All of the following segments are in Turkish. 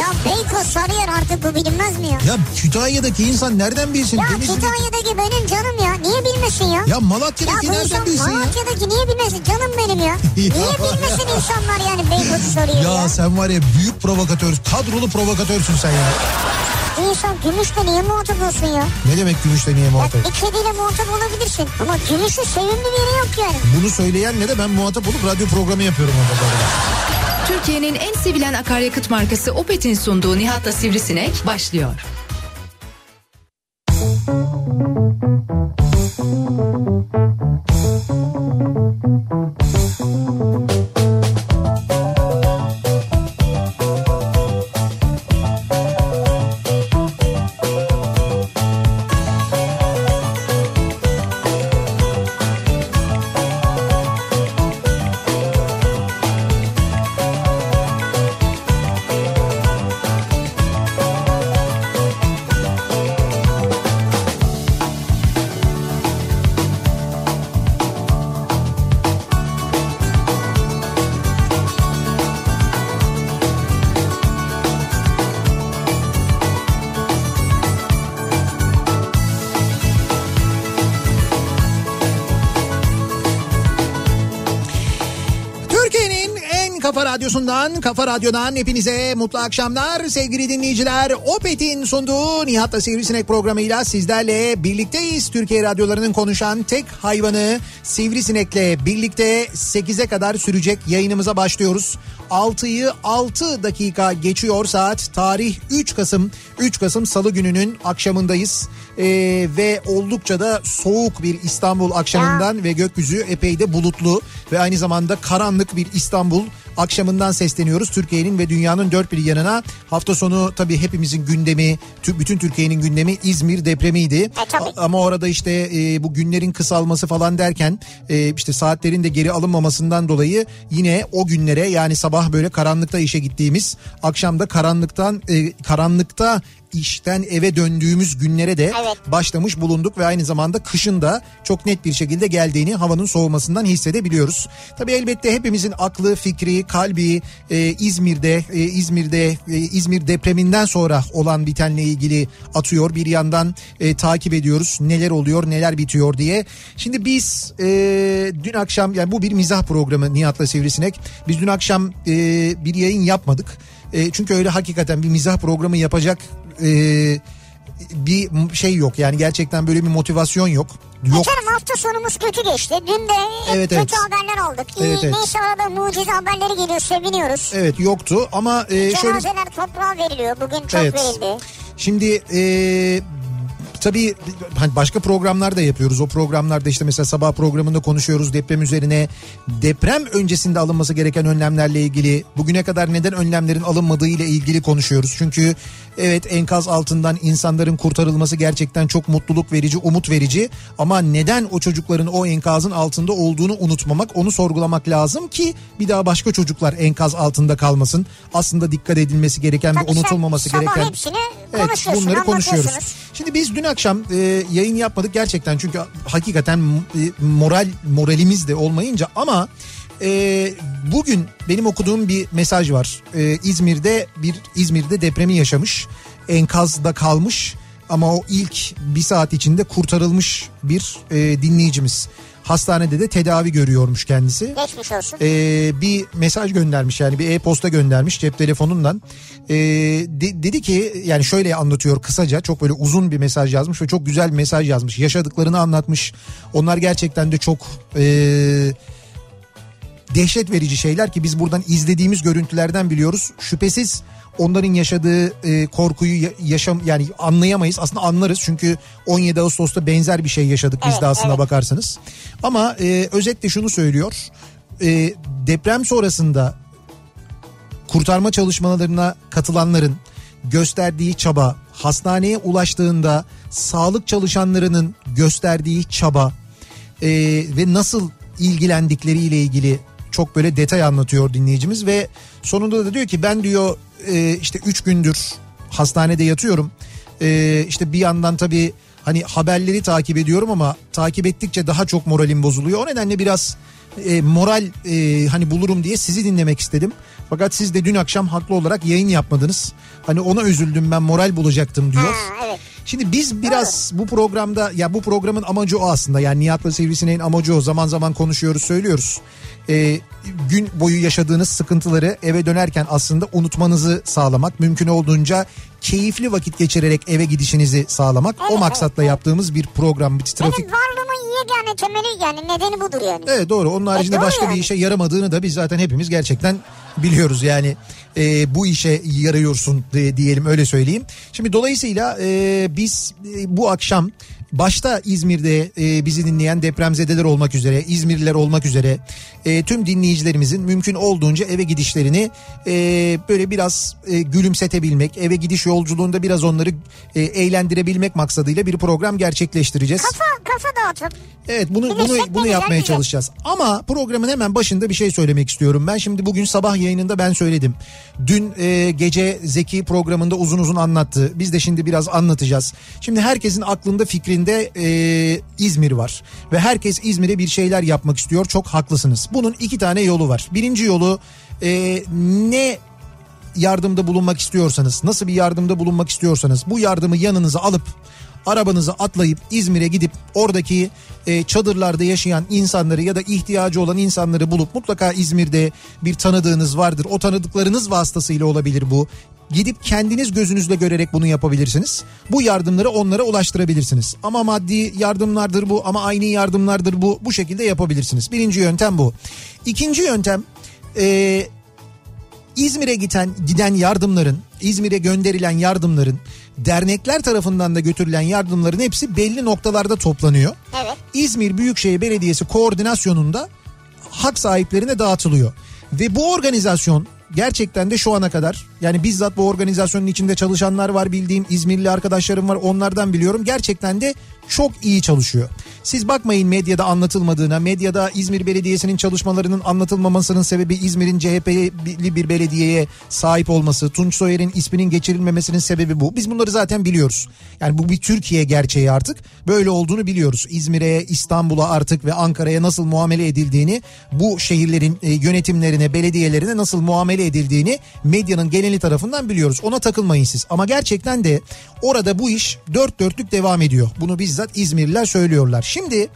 Ya Beykoz Sarıyer artık bu bilinmez mi ya? Ya Kütahya'daki insan nereden bilsin? Ya Denizli'deki- Kütahya'daki benim canım ya. Niye bilmesin ya? Ya Ya Malatya'daki bu nereden insan bilsin ya? Malatya'daki niye bilmesin? Canım benim ya. Niye bilmesin insanlar yani Beykoz'u soruyor ya? Ya sen var ya büyük provokatör, kadrolu provokatörsün sen ya. Bir insan gümüşle niye muhatap olsun ya? Ne demek gümüşle niye Ya muhatap? bir kediyle muhatap olabilirsin. Ama gümüşün sevimli bir yeri yok yani. Bunu söyleyen ne de ben muhatap olup radyo programı yapıyorum orada. Türkiye'nin en sevilen akaryakıt markası Opet'in sunduğu Nihat'la Sivrisinek başlıyor. Türkiye'nin kafa radyodan hepinize mutlu akşamlar sevgili dinleyiciler. Opet'in sunduğu Nihat'la Sivrisinek programıyla sizlerle birlikteyiz. Türkiye radyolarının konuşan tek hayvanı Sivrisinek'le birlikte 8'e kadar sürecek yayınımıza başlıyoruz. 6'yı 6 dakika geçiyor saat. Tarih 3 Kasım. 3 Kasım Salı gününün akşamındayız. Ee, ve oldukça da soğuk bir İstanbul akşamından ve gökyüzü epey de bulutlu ve aynı zamanda karanlık bir İstanbul akşamından sesleniyoruz. Türkiye'nin ve dünyanın dört bir yanına hafta sonu tabii hepimizin gündemi, tü- bütün Türkiye'nin gündemi İzmir depremiydi. tabii. A- Ama orada işte e, bu günlerin kısalması falan derken e, işte saatlerin de geri alınmamasından dolayı yine o günlere yani sabah böyle karanlıkta işe gittiğimiz, akşamda karanlıktan e, karanlıkta işten eve döndüğümüz günlere de Evet. başlamış bulunduk ve aynı zamanda kışın da çok net bir şekilde geldiğini havanın soğumasından hissedebiliyoruz. Tabii elbette hepimizin aklı, fikri, kalbi e, İzmir'de e, İzmir'de e, İzmir depreminden sonra olan bitenle ilgili atıyor. Bir yandan e, takip ediyoruz neler oluyor, neler bitiyor diye. Şimdi biz e, dün akşam yani bu bir mizah programı Nihat'la Sivrisinek. Biz dün akşam e, bir yayın yapmadık. E, çünkü öyle hakikaten bir mizah programı yapacak e, bir şey yok. Yani gerçekten böyle bir motivasyon yok. Yok. Canım hafta sonumuz kötü geçti. Dün de Evet, kötü evet. haberler aldık. İyi, Evet, evet. Neyse arada mucize haberleri geliyor seviniyoruz. Evet yoktu ama e, şöyle Cenazeler toprağa veriliyor. Bugün çok Evet. verildi. Şimdi e, tabii hani başka programlar da yapıyoruz. O programlarda işte mesela sabah programında konuşuyoruz deprem üzerine. Deprem öncesinde alınması gereken önlemlerle ilgili bugüne kadar neden önlemlerin alınmadığı ile ilgili konuşuyoruz. Çünkü evet enkaz altından insanların kurtarılması gerçekten çok mutluluk verici, umut verici. Ama neden o çocukların o enkazın altında olduğunu unutmamak, onu sorgulamak lazım ki bir daha başka çocuklar enkaz altında kalmasın. Aslında dikkat edilmesi gereken ve Tabii sen unutulmaması sabah gereken hepsini Evet bunları konuşuyoruz. Şimdi biz dün akşam e, yayın yapmadık gerçekten çünkü hakikaten e, moral moralimiz de olmayınca ama e, bugün benim okuduğum bir mesaj var. E, İzmir'de bir İzmir'de depremi yaşamış enkazda kalmış ama o ilk bir saat içinde kurtarılmış bir e, dinleyicimiz. Hastanede de tedavi görüyormuş kendisi Geçmiş olsun. e, bir mesaj göndermiş yani bir e-posta göndermiş cep telefonundan. E, de- dedi ki yani şöyle anlatıyor kısaca çok böyle uzun bir mesaj yazmış ve çok güzel bir mesaj yazmış. Yaşadıklarını anlatmış. Onlar gerçekten de çok e, dehşet verici şeyler ki biz buradan izlediğimiz görüntülerden biliyoruz. Şüphesiz onların yaşadığı e, korkuyu ya- yaşam yani anlayamayız. Aslında anlarız çünkü 17 Ağustos'ta benzer bir şey yaşadık biz Evet, de aslında evet. bakarsanız. Ama e, özetle şunu söylüyor. E, deprem sonrasında kurtarma çalışmalarına katılanların gösterdiği çaba, hastaneye ulaştığında sağlık çalışanlarının gösterdiği çaba e, ve nasıl ilgilendikleriyle ilgili çok böyle detay anlatıyor dinleyicimiz ve sonunda da diyor ki ben diyor e, işte 3 gündür hastanede yatıyorum. E, işte bir yandan tabii hani haberleri takip ediyorum ama takip ettikçe daha çok moralim bozuluyor. O nedenle biraz e, moral e, hani bulurum diye sizi dinlemek istedim. Fakat siz de dün akşam haklı olarak yayın yapmadınız. Hani ona üzüldüm ben moral bulacaktım diyor. Ha, evet. Şimdi biz biraz bu programda ya bu programın amacı o aslında. Yani Nihat'la Sivrisineğin amacı o. Zaman zaman konuşuyoruz söylüyoruz. Ee, gün boyu yaşadığınız sıkıntıları eve dönerken aslında unutmanızı sağlamak. Mümkün olduğunca keyifli vakit geçirerek eve gidişinizi sağlamak. o Evet, maksatla evet, yaptığımız bir program. Bir trafik Benim varlığımın yegane temeli yani nedeni budur yani. Evet doğru. Onun haricinde doğru başka bir yani. işe yaramadığını da biz zaten hepimiz gerçekten biliyoruz yani. e, bu işe yarıyorsun diyelim öyle söyleyeyim. Şimdi dolayısıyla e, biz e, bu akşam başta İzmir'de e, bizi dinleyen depremzedeler olmak üzere, İzmirliler olmak üzere e, tüm dinleyicilerimizin mümkün olduğunca eve gidişlerini e, böyle biraz e, gülümsetebilmek, eve gidiş yolculuğunda biraz onları e, eğlendirebilmek maksadıyla bir program gerçekleştireceğiz. Kafa, kafa dağıtıp. Evet bunu bunu bunu yapmaya diyecek. çalışacağız. Ama programın hemen başında bir şey söylemek istiyorum. Ben şimdi bugün sabah yayınında ben söyledim. Dün e, gece Zeki programında uzun uzun anlattı. Biz de şimdi biraz anlatacağız. Şimdi herkesin aklında fikrinde e, İzmir var ve herkes İzmir'e bir şeyler yapmak istiyor. Çok haklısınız. Bunun iki tane yolu var. Birinci yolu e, ne yardımda bulunmak istiyorsanız, nasıl bir yardımda bulunmak istiyorsanız bu yardımı yanınıza alıp arabanızı atlayıp İzmir'e gidip oradaki e, çadırlarda yaşayan insanları ya da ihtiyacı olan insanları bulup mutlaka İzmir'de bir tanıdığınız vardır. O tanıdıklarınız vasıtasıyla olabilir bu. Gidip kendiniz gözünüzle görerek bunu yapabilirsiniz. Bu yardımları onlara ulaştırabilirsiniz. Ama maddi yardımlardır bu ama aynı yardımlardır bu. Bu şekilde yapabilirsiniz. Birinci yöntem bu. İkinci yöntem e, İzmir'e giden giden yardımların, İzmir'e gönderilen yardımların, dernekler tarafından da götürülen yardımların hepsi belli noktalarda toplanıyor. Evet. İzmir Büyükşehir Belediyesi koordinasyonunda hak sahiplerine dağıtılıyor. Ve bu organizasyon gerçekten de şu ana kadar yani bizzat bu organizasyonun içinde çalışanlar var bildiğim İzmirli arkadaşlarım var onlardan biliyorum gerçekten de çok iyi çalışıyor. Siz bakmayın medyada anlatılmadığına, medyada İzmir Belediyesi'nin çalışmalarının anlatılmamasının sebebi İzmir'in CHP'li bir belediyeye sahip olması, Tunç Soyer'in isminin geçirilmemesinin sebebi bu. Biz bunları zaten biliyoruz. Yani bu bir Türkiye gerçeği artık. Böyle olduğunu biliyoruz. İzmir'e, İstanbul'a artık ve Ankara'ya nasıl muamele edildiğini, bu şehirlerin e, yönetimlerine, belediyelerine nasıl muamele edildiğini medyanın geneli tarafından biliyoruz. Ona takılmayın siz. Ama gerçekten de orada bu iş dört dörtlük devam ediyor. Bunu bizzat İzmirliler söylüyorlar. Şimdi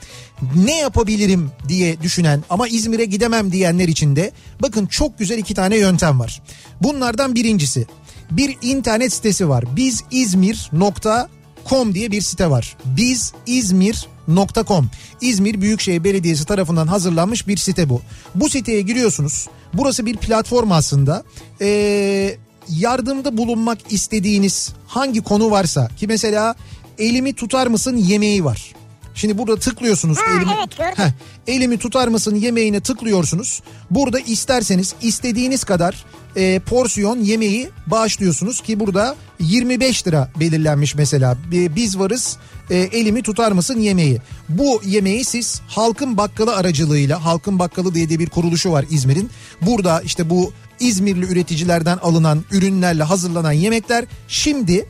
ne yapabilirim diye düşünen ama İzmir'e gidemem diyenler için de bakın çok güzel iki tane yöntem var. Bunlardan birincisi bir internet sitesi var. bizizmir.com diye bir site var. bizizmir.com İzmir Büyükşehir Belediyesi tarafından hazırlanmış bir site bu. Bu siteye giriyorsunuz. Burası bir platform aslında. Ee, yardımda bulunmak istediğiniz hangi konu varsa ki mesela elimi tutar mısın yemeği var. Şimdi burada tıklıyorsunuz. Ha, elimi, evet, gördüm. Heh, elimi tutar mısın yemeğine tıklıyorsunuz. Burada isterseniz istediğiniz kadar e, porsiyon yemeği bağışlıyorsunuz ki burada 25 lira belirlenmiş mesela. E, biz varız e, elimi tutar mısın yemeği. Bu yemeği siz halkın bakkalı aracılığıyla halkın bakkalı diye de bir kuruluşu var İzmir'in. Burada işte bu İzmirli üreticilerden alınan ürünlerle hazırlanan yemekler şimdi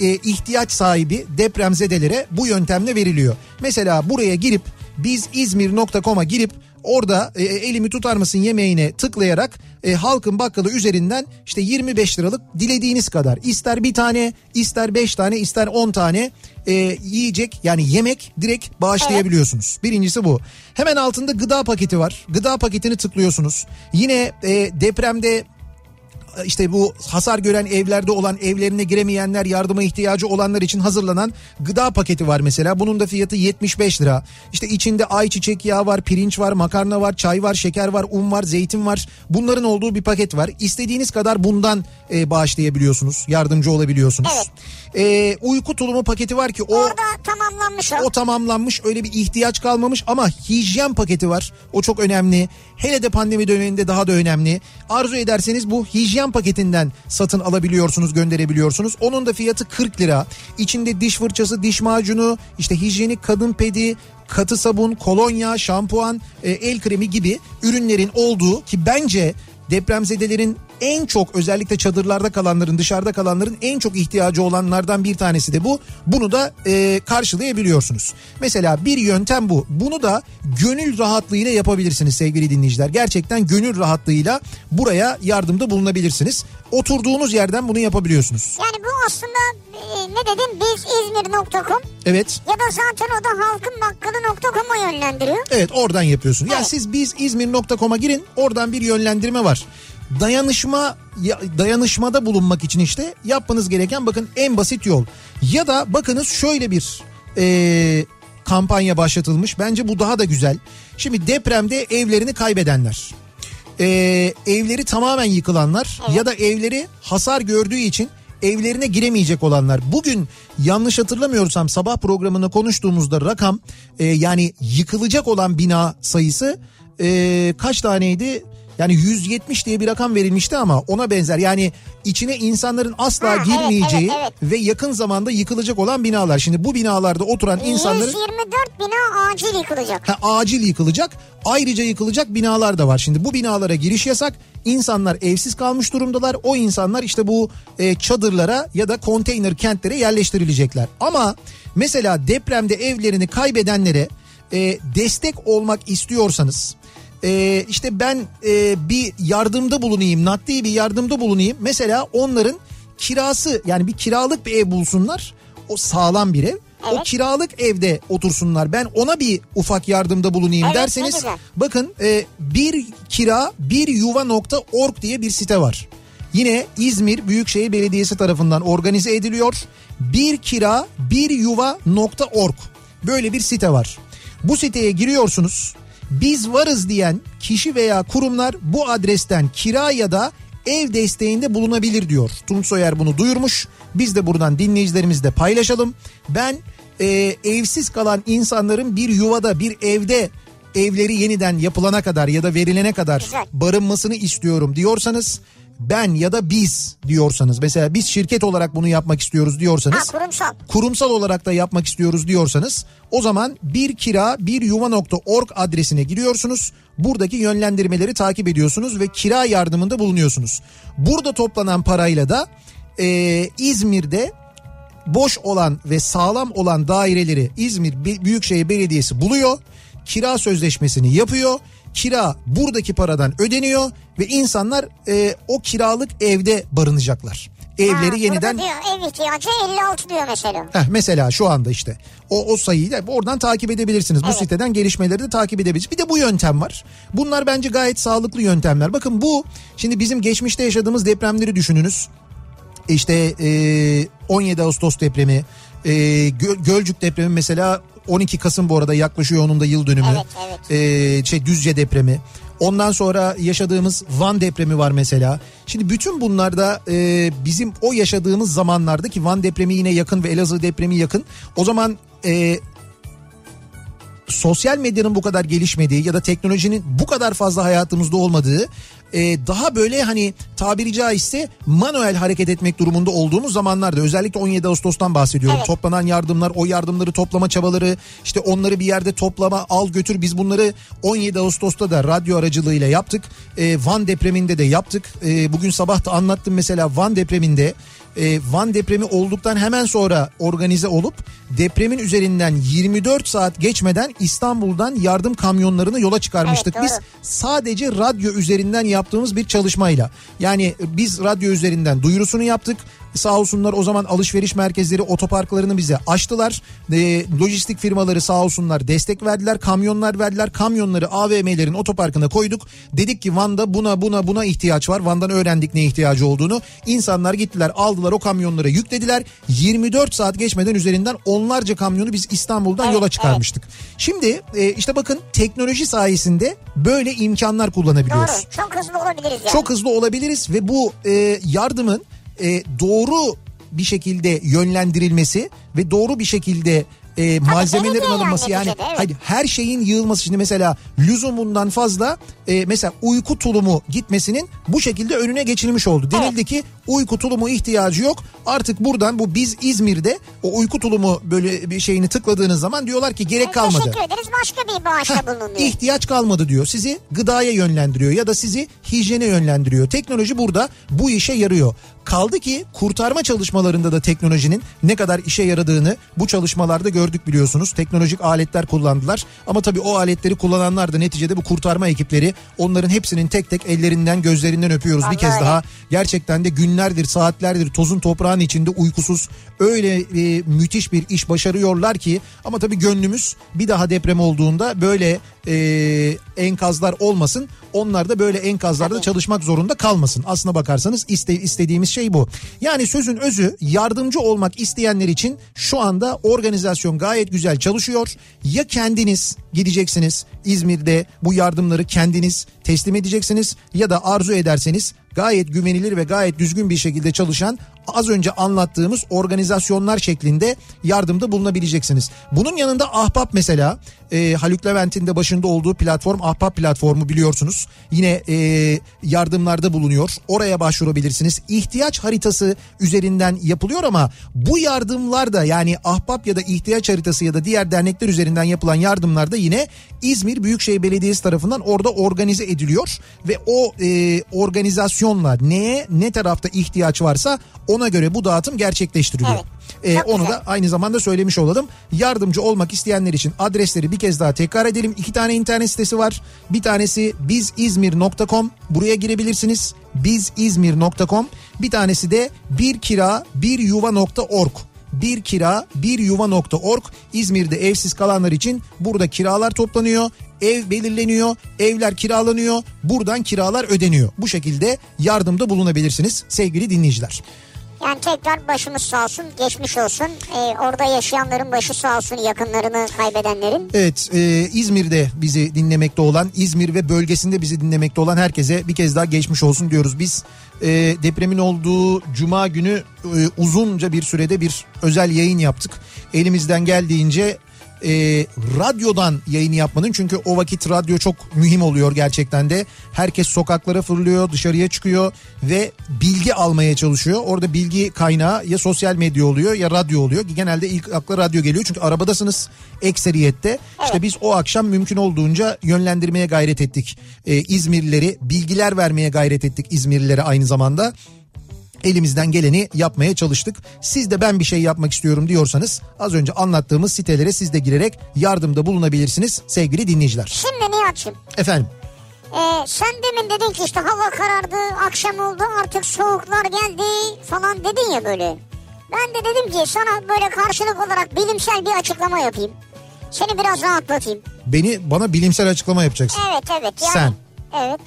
e, ihtiyaç sahibi depremzedelere bu yöntemle veriliyor. Mesela buraya girip biz İzmir.com'a girip orada e, elimi tutar mısın yemeğine tıklayarak e, halkın bakkalı üzerinden işte 25 liralık dilediğiniz kadar ister bir tane ister 5 tane ister 10 tane e, yiyecek yani yemek direkt bağışlayabiliyorsunuz. Birincisi bu. Hemen altında gıda paketi var. Gıda paketini tıklıyorsunuz. Yine e, depremde işte bu hasar gören evlerde olan evlerine giremeyenler yardıma ihtiyacı olanlar için hazırlanan gıda paketi var mesela. Bunun da fiyatı 75 lira. İşte içinde ayçiçek yağı var, pirinç var, makarna var, çay var, şeker var, un var, zeytin var. Bunların olduğu bir paket var. İstediğiniz kadar bundan e, bağışlayabiliyorsunuz. Yardımcı olabiliyorsunuz. Evet. E, uyku tulumu paketi var ki o Orada tamamlanmış o. o tamamlanmış öyle bir ihtiyaç kalmamış ama hijyen paketi var. O çok önemli. Hele de pandemi döneminde daha da önemli. Arzu ederseniz bu hijyen paketinden satın alabiliyorsunuz, gönderebiliyorsunuz. Onun da fiyatı 40 lira. İçinde diş fırçası, diş macunu, işte hijyenik kadın pedi, katı sabun, kolonya, şampuan, e, el kremi gibi ürünlerin olduğu ki bence depremzedelerin en çok özellikle çadırlarda kalanların dışarıda kalanların en çok ihtiyacı olanlardan bir tanesi de bu. Bunu da e, karşılayabiliyorsunuz. Mesela bir yöntem bu. Bunu da gönül rahatlığıyla yapabilirsiniz sevgili dinleyiciler. Gerçekten gönül rahatlığıyla buraya yardımda bulunabilirsiniz. Oturduğunuz yerden bunu yapabiliyorsunuz. Yani aslında e, ne dedim biz İzmir.com Evet. ya da zaten o da halkınbakkalı.com'a yönlendiriyor. Evet oradan yapıyorsunuz. Yani Evet. siz biz İzmir.com'a girin oradan bir yönlendirme var. Dayanışma ya- dayanışmada bulunmak için işte yapmanız gereken bakın en basit yol. Ya da bakınız şöyle bir e, kampanya başlatılmış. Bence bu daha da güzel. Şimdi depremde evlerini kaybedenler. e, evleri tamamen yıkılanlar ya da evleri hasar gördüğü için evlerine giremeyecek olanlar. Bugün yanlış hatırlamıyorsam sabah programında konuştuğumuzda rakam e, yani yıkılacak olan bina sayısı e, kaç taneydi? Yani 170 diye bir rakam verilmişti ama ona benzer. Yani içine insanların asla Ha, evet, girmeyeceği evet, ve yakın zamanda yıkılacak olan binalar. Şimdi bu binalarda oturan insanların 124 bina acil yıkılacak. Ha, acil yıkılacak. Ayrıca yıkılacak binalar da var. Şimdi bu binalara giriş yasak. İnsanlar evsiz kalmış durumdalar. O insanlar işte bu e, çadırlara ya da konteyner kentlere yerleştirilecekler. Ama mesela depremde evlerini kaybedenlere e, destek olmak istiyorsanız e, işte ben e, bir yardımda bulunayım, nakdi bir yardımda bulunayım. Mesela onların kirası yani bir kiralık bir ev bulsunlar. O sağlam bir ev. O Evet. kiralık evde otursunlar. Ben ona bir ufak yardımda bulunayım Evet, derseniz bakın e, bir kira bir yuva.org diye bir site var. Yine İzmir Büyükşehir Belediyesi tarafından organize ediliyor. Bir kira bir yuva.org böyle bir site var. Bu siteye giriyorsunuz. Biz varız diyen kişi veya kurumlar bu adresten kira ya da ev desteğinde bulunabilir diyor. Tunç Soyer bunu duyurmuş. Biz de buradan dinleyicilerimizle paylaşalım. Ben e, evsiz kalan insanların bir yuvada bir evde evleri yeniden yapılana kadar ya da verilene kadar Güzel. barınmasını istiyorum diyorsanız ben ya da biz diyorsanız mesela biz şirket olarak bunu yapmak istiyoruz Ha diyorsanız kurumsal. kurumsal olarak da yapmak istiyoruz diyorsanız o zaman bir kira bir yuva.org adresine giriyorsunuz. Buradaki yönlendirmeleri takip ediyorsunuz ve kira yardımında bulunuyorsunuz. Burada toplanan parayla da e, İzmir'de boş olan ve sağlam olan daireleri İzmir Büyükşehir Belediyesi buluyor. Kira sözleşmesini yapıyor. Kira buradaki paradan ödeniyor ve insanlar e, o kiralık evde barınacaklar. Evleri Ha, yeniden diyor ev ihtiyacı 56 diyor mesela. Heh, mesela şu anda işte o, o sayıyı da oradan takip edebilirsiniz. Bu Evet. siteden gelişmeleri de takip edebilirsiniz. Bir de bu yöntem var. Bunlar bence gayet sağlıklı yöntemler. Bakın bu şimdi bizim geçmişte yaşadığımız depremleri düşününüz. İşte e, 17 Ağustos depremi, e, Gö- Gölcük depremi mesela 12 Kasım bu arada yaklaşıyor onun da yıl dönümü. Evet, evet. E, şey Düzce depremi. Ondan sonra yaşadığımız Van depremi var mesela. Şimdi bütün bunlarda e, bizim o yaşadığımız zamanlarda ki Van depremi yine yakın ve Elazığ depremi yakın. O zaman e, sosyal medyanın bu kadar gelişmediği ya da teknolojinin bu kadar fazla hayatımızda olmadığı e, daha böyle hani tabiri caizse manuel hareket etmek durumunda olduğumuz zamanlarda özellikle 17 Ağustos'tan bahsediyorum. Evet. Toplanan yardımlar o yardımları toplama çabaları işte onları bir yerde toplama al götür biz bunları 17 Ağustos'ta da radyo aracılığıyla yaptık. E, Van depreminde de yaptık. E, bugün sabah da anlattım mesela Van depreminde e, Van depremi olduktan hemen sonra organize olup depremin üzerinden 24 saat geçmeden İstanbul'dan yardım kamyonlarını yola çıkarmıştık. Evet, Biz doğru. sadece radyo üzerinden yaptığımız bir çalışmayla. Yani biz radyo üzerinden duyurusunu yaptık. Sağ olsunlar o zaman alışveriş merkezleri otoparklarını bize açtılar. E, lojistik firmaları sağ olsunlar destek verdiler. Kamyonlar verdiler. Kamyonları AVM'lerin otoparkına koyduk. Dedik ki Van'da buna buna buna ihtiyaç var. Van'dan öğrendik ne ihtiyacı olduğunu. İnsanlar gittiler aldılar o kamyonlara yüklediler. 24 saat geçmeden üzerinden onlarca kamyonu biz İstanbul'dan Evet, yola çıkarmıştık. Şimdi e, işte bakın teknoloji sayesinde böyle imkanlar kullanabiliyoruz. Doğru. Çok hızlı olabiliriz yani. Çok hızlı olabiliriz ve bu e, yardımın e, doğru bir şekilde yönlendirilmesi ve doğru bir şekilde e, malzemelerin alınması yani neticede, evet. hayır, her şeyin yığılması şimdi mesela lüzumundan fazla e, mesela uyku tulumu gitmesinin bu şekilde önüne geçilmiş oldu. Denildi ki uyku tulumu ihtiyacı yok. Artık buradan bu biz İzmir'de o uyku tulumu böyle bir şeyini tıkladığınız zaman diyorlar ki gerek kalmadı. Teşekkür ederiz başka bir bağışta bulunuyor. İhtiyaç kalmadı diyor. Sizi gıdaya yönlendiriyor ya da sizi hijyene yönlendiriyor. Teknoloji burada bu işe yarıyor. Kaldı ki kurtarma çalışmalarında da teknolojinin ne kadar işe yaradığını bu çalışmalarda gördük biliyorsunuz. Teknolojik aletler kullandılar ama tabii o aletleri kullananlar da neticede bu kurtarma ekipleri onların hepsinin tek tek ellerinden gözlerinden öpüyoruz bir Vallahi kez öyle. daha. Gerçekten de günlerdir saatlerdir tozun toprağın içinde uykusuz öyle e, müthiş bir iş başarıyorlar ki ama tabii gönlümüz bir daha deprem olduğunda böyle e, enkazlar olmasın. Onlar da böyle enkazlarda Tabii. çalışmak zorunda kalmasın. Aslına bakarsanız iste, istediğimiz şey bu. Yani sözün özü yardımcı olmak isteyenler için şu anda organizasyon gayet güzel çalışıyor. Ya kendiniz gideceksiniz İzmir'de bu yardımları kendiniz teslim edeceksiniz ya da arzu ederseniz gayet güvenilir ve gayet düzgün bir şekilde çalışan az önce anlattığımız organizasyonlar şeklinde yardımda bulunabileceksiniz. Bunun yanında Ahbap mesela e, Haluk Levent'in de başında olduğu platform Ahbap platformu biliyorsunuz. Yine e, yardımlarda bulunuyor. Oraya başvurabilirsiniz. İhtiyaç haritası üzerinden yapılıyor ama bu yardımlar da yani Ahbap ya da ihtiyaç haritası ya da diğer dernekler üzerinden yapılan yardımlar da yine İzmir Büyükşehir Belediyesi tarafından orada organize ediliyor ve o e, organizasyonla neye ne tarafta ihtiyaç varsa ona göre bu dağıtım gerçekleştiriliyor. Evet. E, Çok onu güzel. da aynı zamanda söylemiş olalım. Yardımcı olmak isteyenler için adresleri bir kez daha tekrar edelim. İki tane internet sitesi var. Bir tanesi bizizmir.com. Buraya girebilirsiniz. bizizmir.com. Bir tanesi de bir kira bir yuva.org bir kira bir yuva.org İzmir'de evsiz kalanlar için burada kiralar toplanıyor. Ev belirleniyor, evler kiralanıyor, buradan kiralar ödeniyor. Bu şekilde yardımda bulunabilirsiniz sevgili dinleyiciler. Yani tekrar başımız sağ olsun, geçmiş olsun. Ee, orada yaşayanların başı sağ olsun, yakınlarını kaybedenlerin. Evet e, İzmir'de bizi dinlemekte olan İzmir ve bölgesinde bizi dinlemekte olan herkese bir kez daha geçmiş olsun diyoruz. Biz e, depremin olduğu cuma günü e, uzunca bir sürede bir özel yayın yaptık. Elimizden geldiğince e, radyodan yayın yapmanın çünkü o vakit radyo çok mühim oluyor gerçekten de. Herkes sokaklara fırlıyor, dışarıya çıkıyor ve bilgi almaya çalışıyor. Orada bilgi kaynağı ya sosyal medya oluyor ya radyo oluyor. Genelde ilk akla radyo geliyor çünkü arabadasınız ekseriyette. İşte biz o akşam mümkün olduğunca yönlendirmeye gayret ettik. E, İzmirlileri bilgiler vermeye gayret ettik İzmirlilere aynı zamanda elimizden geleni yapmaya çalıştık. Siz de ben bir şey yapmak istiyorum diyorsanız az önce anlattığımız sitelere siz de girerek yardımda bulunabilirsiniz sevgili dinleyiciler. Şimdi Nihat'cığım Efendim Ee, sen demin dedin ki işte hava karardı, akşam oldu artık soğuklar geldi falan dedin ya böyle. Ben de dedim ki sana böyle karşılık olarak bilimsel bir açıklama yapayım. Seni biraz rahatlatayım. beni bana bilimsel açıklama yapacaksın. Evet evet yani. Sen. Evet.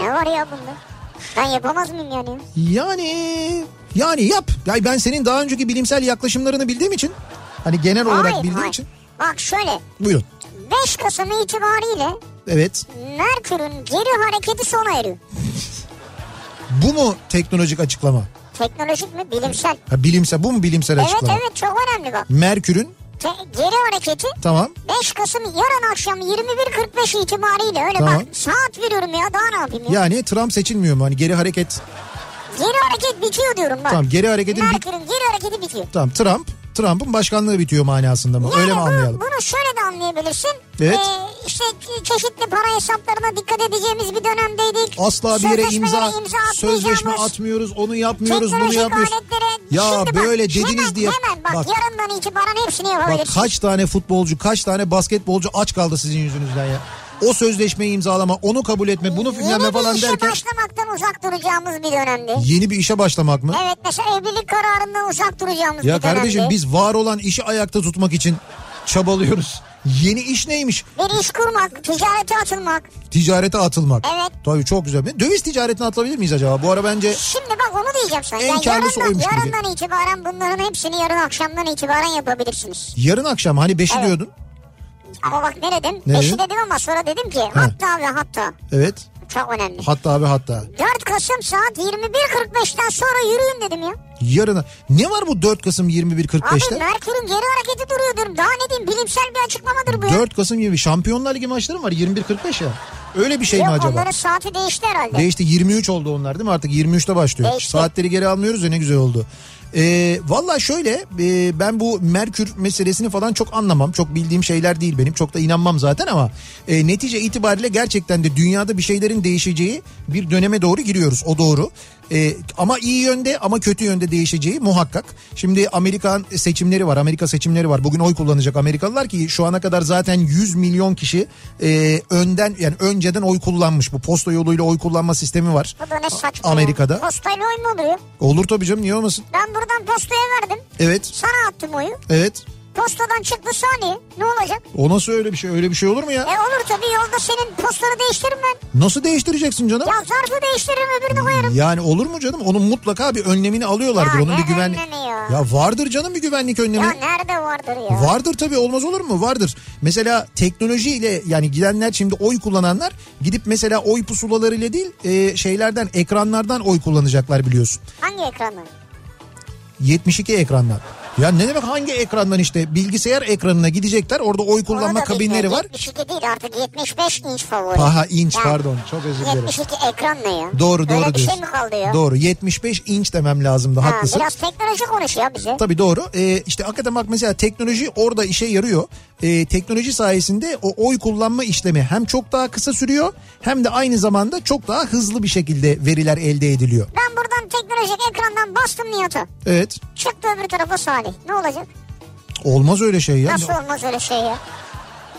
Ne var ya bunda? Ben yapamaz mıyım yani? Yani yani yap. Ya ben senin daha önceki bilimsel yaklaşımlarını bildiğim için hani genel olarak Hayır, bildiğim hayır. için Bak şöyle buyurun. 5 Kasım itibariyle Evet. Merkür'ün geri hareketi sona eriyor. Bu mu teknolojik açıklama? Teknolojik mi? Bilimsel. Ha, bilimsel bu mu bilimsel Evet açıklama? evet çok önemli bak. Merkür'ün Te- geri hareketi tamam 5 Kasım yarın akşam 21.45 itibariyle öyle Tamam. bak saat veriyorum ya daha ne yapayım ya. yani Trump seçilmiyor mu? Hani geri hareket Geri hareket bitiyor diyorum bak. tamam geri hareketin bit geri hareketi bitiyor. tamam Trump Trump'ın başkanlığı bitiyor manasında mı? Yani Öyle mi anlayalım? Bunu şöyle de anlayabilirsin. Evet. Ee, işte çeşitli para hesaplarına dikkat edeceğimiz bir dönemdeydik. Asla bir yere Sözleşmelere imza, sözleşme atmıyoruz, onu yapmıyoruz, bunu yapmıyoruz. aletlere... Ya Şimdi bak, böyle dediniz hemen, diye Hemen bak, bak, yarından itibaren hepsini bak yapabilirsin. kaç tane futbolcu, kaç tane basketbolcu aç kaldı sizin yüzünüzden ya. O sözleşmeyi imzalama, onu kabul etme, bunu bilmem ne Yeni falan bir işe derken başlamaktan uzak duracağımız bir dönemdi. yeni bir işe başlamak mı? Evet mesela evlilik kararından uzak duracağımız Ya bir dönemdi. kardeşim biz var olan işi ayakta tutmak için çabalıyoruz. Yeni iş neymiş? Bir iş kurmak, ticarete atılmak. Ticarete atılmak. Evet. Tabii çok güzel. Döviz ticaretine atılabilir miyiz acaba? Bu ara bence Şimdi bak onu diyeceğim sana. En Yani karlısı yarından, oymuş gibi. yarından itibaren bunların hepsini yarın akşamdan itibaren yapabilirsiniz. yarın akşam hani beşi diyordun. Ama bak ne dedim? Ne dedin? dedim ama sonra dedim ki hatta ve hatta. Evet. Çok önemli. Hatta ve hatta. 4 Kasım saat 21.45'ten sonra yürüyün dedim ya. Yarına. Ne var bu 4 Kasım Abi 21.45'te? Merkür'ün geri hareketi duruyor diyorum. Daha ne diyeyim bilimsel bir açıklamadır bu ya. 4 Kasım gibi Şampiyonlar Ligi maçları var 21.45 ya. Öyle bir şey mi Yok acaba? onların saati değişti herhalde. Değişti 23 oldu onlar değil mi artık 23'te başlıyor. Değişti. Saatleri geri almıyoruz ya ne güzel oldu. Ee, Valla şöyle e, ben bu Merkür meselesini falan çok anlamam. Çok bildiğim şeyler değil benim. Çok da inanmam zaten ama e, netice itibariyle gerçekten de dünyada bir şeylerin değişeceği bir döneme doğru giriyoruz. O doğru. E, ama iyi yönde ama kötü yönde değişeceği muhakkak. Şimdi Amerikan seçimleri var. Amerika seçimleri var. Bugün oy kullanacak Amerikalılar ki şu ana kadar zaten 100 milyon kişi e, önden yani önceden oy kullanmış. Bu posta yoluyla oy kullanma sistemi var. Bu da ne saçma Amerika'da. ya. Postayla oy mu oluyor? Olur tabii canım niye olmasın? Ben buradan postaya verdim. Evet. Sana attım oyu. Evet. Postadan çıktı saniye. Ne olacak? O nasıl öyle bir şey? Öyle bir şey olur mu ya? E olur tabii yolda senin postanı değiştiririm ben. Nasıl değiştireceksin canım? Ya zarfı değiştiririm öbürünü koyarım. Yani olur mu canım? Onun mutlaka bir önlemini alıyorlardır. Ya Onun bir güven önlemi ya? Ya vardır canım bir güvenlik önlemi. Ya nerede vardır ya? Vardır tabii olmaz olur mu? Vardır. Mesela teknolojiyle yani gidenler şimdi oy kullananlar gidip mesela oy pusulalarıyla değil e, şeylerden ekranlardan oy kullanacaklar biliyorsun. Hangi ekranı? 72 ekrandan. Ya ne demek hangi ekrandan işte bilgisayar ekranına gidecekler orada oy kullanma kabinleri var. 72 değil artık 75 inç favori. Aha inç Ya, pardon çok özür dilerim. 72 ekran ne ya? Doğru doğru Öyle bir şey diyorsun. mi kaldı ya? Doğru 75 inç demem lazımdı Ha, haklısın. biraz teknoloji konuş ya bize. Tabii doğru. Ee, işte hakikaten bak mesela teknoloji orada işe yarıyor. Ee, teknoloji sayesinde o oy kullanma işlemi hem çok daha kısa sürüyor hem de aynı zamanda çok daha hızlı bir şekilde veriler elde ediliyor. Ben buradan teknolojik ekrandan bastım Nihat'a. Evet. Çıktı öbür tarafa Salih. Ne olacak? Olmaz öyle şey ya. Nasıl olmaz öyle şey ya?